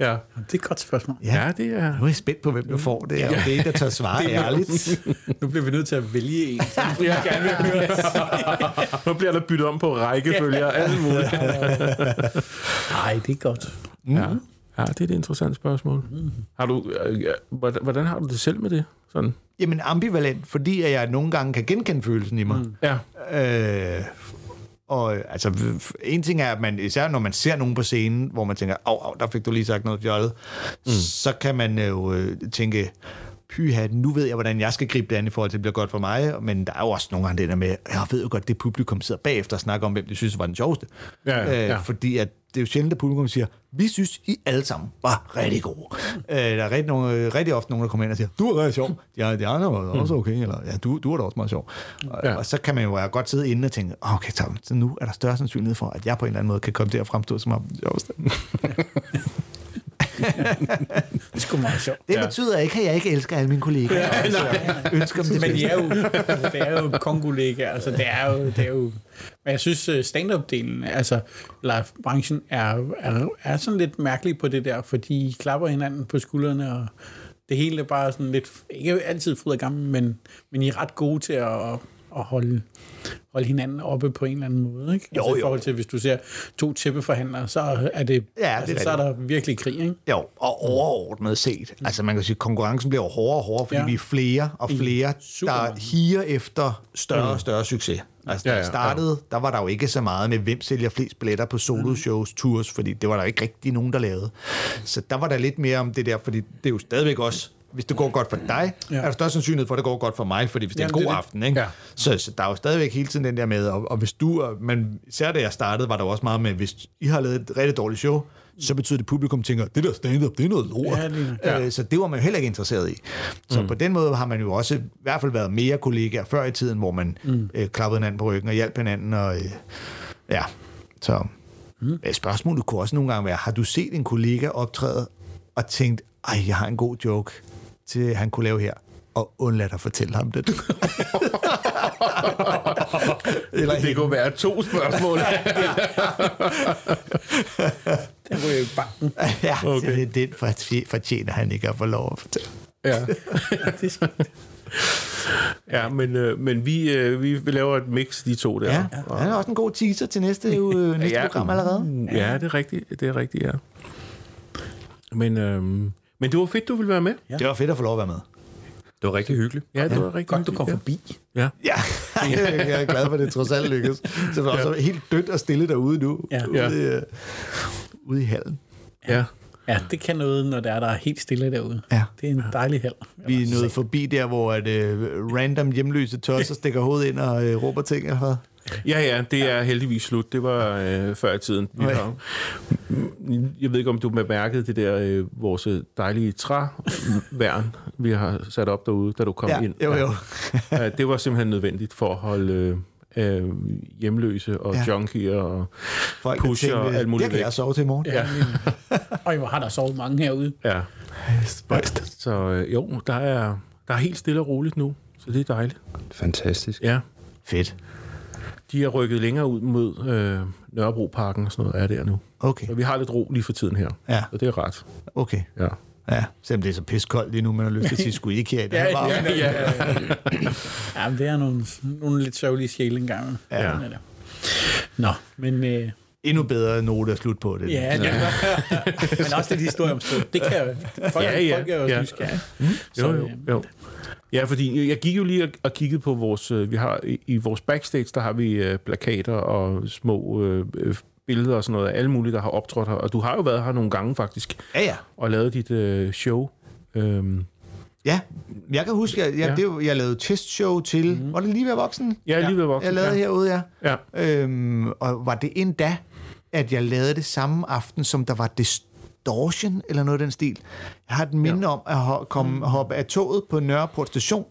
Ja. Det er et godt spørgsmål. ja, det er... Nu er jeg spændt på, hvem du får det, og det er en, der tør svare ærligt. Nu bliver vi nødt til at vælge en, som vi gerne vil høre. Nu bliver der byttet om på rækkefølger og alt muligt. Nej, det er godt. Ja. ja, det er et interessant spørgsmål. Har du, øh, ja, hvordan, hvordan har du det selv med det? Sådan. Jamen ambivalent, fordi at jeg nogle gange kan genkende følelsen i mig. Mm. Ja. Øh, og altså, en ting er, at man, især når man ser nogen på scenen, hvor man tænker, au, au, der fik du lige sagt noget fjollet, mm. så kan man jo øh, tænke, pyha, nu ved jeg, hvordan jeg skal gribe det an i forhold til, at det bliver godt for mig, men der er jo også nogle gange det der med, jeg ved jo godt, det publikum sidder bagefter og snakker om, hvem de synes var den sjoveste. Ja, ja, ja. Øh, fordi at det er jo sjældent, at publikum siger, vi synes, I alle sammen var rigtig gode. Øh, der er rigtig, nogle, rigtig ofte nogen, der kommer ind og siger, du er rigtig sjov. Ja, de andre var også okay. Eller, ja, du, du er da også meget sjov. Og, Ja. og så kan man jo godt sidde inde og tænke, okay, Tom, så nu er der større sandsynlighed for, at jeg på en eller anden måde kan komme til at fremstå som om den sjoveste. Det er sgu meget sjovt. Det Ja. betyder ikke, at jeg ikke elsker alle mine kollegaer. Ja, altså, ønsker dem det Men de er jo, altså, det er jo kongolægger, altså det er jo, det er jo, men jeg synes øh, stand-up-delen, altså live-branchen er, er, er sådan lidt mærkelig på det der, fordi I klapper hinanden på skuldrene, og det hele er bare sådan lidt, ikke altid fryd og gammel, men, men I er ret gode til at, at holde, holde hinanden oppe på en eller anden måde, ikke? Jo, altså, I forhold til, hvis du ser to tæppeforhandlere, så er det, Ja, det er altså, så er der virkelig krig, ikke? Jo, og overordnet set. Altså man kan sige, at konkurrencen bliver hårdere og hårdere, fordi Ja. vi er flere og flere, der higer efter større og større succes. Altså, da Ja, ja, ja, jeg startede, der var der jo ikke så meget med, hvem sælger flest billetter på solo-shows, tours, fordi det var der ikke rigtig nogen, der lavede. Så der var der lidt mere om det der, fordi det er jo stadigvæk også, hvis det går godt for dig, Ja. er der større sandsynlighed for, at det går godt for mig, fordi hvis det er en Jamen, god det det. aften, ikke? Ja. Så, så der er jo stadigvæk hele tiden den der med, og, og hvis du, og- men især da jeg startede, var der også meget med, hvis I har lavet et rigtig dårligt show, så betyder det, at publikum tænker, det der stand-up, det er noget lort. Ja, nok. Ja. Øh, så det var man jo heller ikke interesseret i. Så mm. på den måde har man jo også i hvert fald været mere kollegaer før i tiden, hvor man mm. øh, klappede hinanden på ryggen og hjalp hinanden. Og, øh, ja, så mm. spørgsmålet kunne også nogle gange være, har du set en kollega optræde og tænkt, ej, jeg har en god joke til han kunne lave her, og undladt at fortælle ham det. Eller Det kunne være to spørgsmål. Den ryger i banken. ja, okay. det, den fortje- fortjener han ikke at få lov at fortælle. ja. Det er ja, men, øh, men vi, øh, vi laver et mix, de to der. Ja, ja. han er også en god teaser til næste, øh, næste Ja. program allerede. Ja, det er rigtigt. Det er rigtigt, ja. Men, øhm, men det var fedt, du ville være med. Det var fedt at få lov at være med. Det var rigtig hyggeligt. Ja, det var rigtig Godt, du kom ja. forbi. Ja. Ja, jeg er glad for, at det trods alt lykkes. Så det var også helt dødt og stille derude nu. Ja. Ude, øh, ude i hallen. ja. Ja, det kan noget, når der er, der er helt stille derude. Ja. Det er en dejlig hal. Vi er nået forbi der, hvor at, uh, random hjemløse tosser stikker hovedet ind og uh, råber ting. Eller hvad? Ja, ja, det er heldigvis slut. Det var øh, før i tiden. Vi Okay. har, jeg ved ikke, om du bemærkede det der, øh, vores dejlige træværn, vi har sat op derude, da du kom Ja, ind. jo, jo. Ja, det var simpelthen nødvendigt for at holde øh, øh, hjemløse og Ja. junkier og Folk, pusher og tænkte, alt muligt Der kan jeg sove til i morgen. Ja. Øj, hvor har der sovet mange herude. Ja. Spøjst. Så øh, jo, der er, der er helt stille og roligt nu, så det er dejligt. Fantastisk. Ja. Fedt. De er rykket længere ud mod øh, Nørrebroparken og sådan noget er der nu. Okay, Så vi har lidt ro lige for tiden her. Ja. Så det er ret. okay. Ja. Ja, selvom det er så piskoldt lige nu, man har lyst til at sige, skulle I ikke her i dag? Ja, ja, ja. ja, men det er nogle, nogle lidt sørgelige sjæle engang. Ja. Er det. Nå, men... Øh, Endnu bedre note at slutte på det. ja, det er men også lidt historie om stedet. Det kan jo... Folk, Ja, ja, folk er jo ja. nysgerrige. Jo, Så, jo, øh, jo. Ja, fordi jeg gik jo lige og, kiggede på vores... øh, Vi har i, vores backstage, der har vi øh, plakater og små øh, billeder og sådan noget af alle mulige, der har optrådt her. Og du har jo været her nogle gange faktisk, Ja, ja. og lavet dit øh, show. Øhm, Ja, jeg kan huske, jeg, jeg, Ja. ja. det, var- jeg lavede testshow til... Mm. Var det lige ved voksen? jeg er lige ved voksen. Jeg lavede ja. herude, ja. Ja. Øhm, og var det endda, at jeg lavede det samme aften, som der var Distortion, eller noget af den stil. Jeg har et minde ja. om at komme, hoppe af toget på Nørreport station,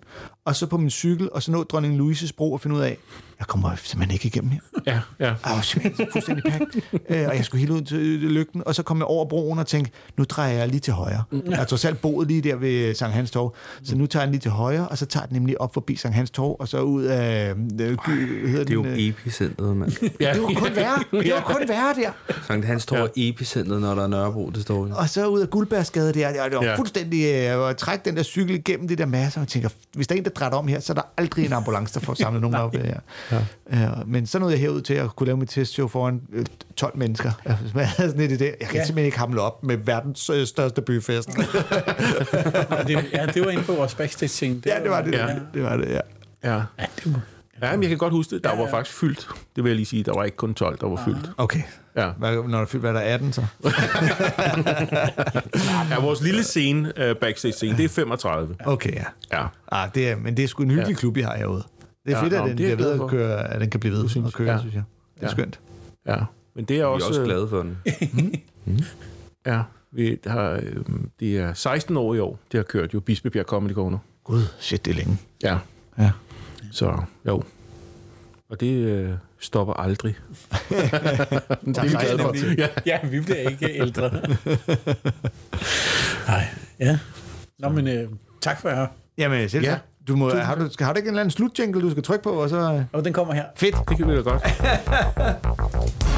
og så på min cykel, og så nå Dronning Louises bro og finde ud af, jeg kommer simpelthen ikke igennem her. Ja, ja. Jeg var simpelthen fuldstændig pakket, øh, og jeg skulle helt ud til lygten, og så kom jeg over broen og tænkte, nu drejer jeg lige til højre. Jeg har trods alt boet lige der ved Sankt Hans Torv, så nu tager jeg den lige til højre, og så tager den nemlig op forbi Sankt Hans Torv, og så ud af... Øh, hedder Det er jo den, øh, epicentret, mand. ja. det var kun værre. Det var kun værre der. Sankt Hans står ja. epicentret, når der er Nørrebro, det står jo. Og så ud af Guldbærsgade der. Og det var Ja. ja. fuldstændig øh, at trække den der cykel igennem det der masse, og tænker, hvis der er en, der drætter om her, så er der aldrig en ambulance, der får samlet nogen op. Her. Ja. Ja, men så nåede jeg herud til at kunne lave mit testshow foran øh, 12 mennesker. Jeg havde sådan lidt i det. Jeg kan Ja. ja. simpelthen ikke hamle op med verdens øh, største byfest. Og det, ja, det var inde på vores backstage-ting. ja, det var det. Ja. Ja. Det var det, ja. ja. Ja, det var, Ja, men jeg kan godt huske det. Der var faktisk fyldt. Det vil jeg lige sige. Der var ikke kun 12, der var fyldt. Okay. Ja. Hvad, når der fyldt, hvad er der 18 så? ja, vores lille scene, uh, backstage-scene, det er 35. Okay, ja. Ja. Ah, det er, men det er sgu en hyggelig ja. klub, I har herude. Det er Ja, fedt, at den, det er bliver ved at, køre, at den kan blive ved synes- at køre, ja. ja. synes jeg. Det er Ja. skønt. Ja. Men det er Vi er også... også øh, glade for den. Ja, vi har, øh, det er 16 år i år, det har kørt jo Bispebjerg Comedy Corner. Gud, shit, det er længe. Ja. Ja. Så jo. Og det øh, stopper aldrig. det er vi glade for. Ja. ja, vi bliver ikke ældre. Nej, ja. Nå, men øh, tak for jer. Jamen, selv Ja. Du må, har, du, har du ikke en eller anden slutjingle, du skal trykke på, og så... Og den kommer her. Fedt. Det kan vi da godt.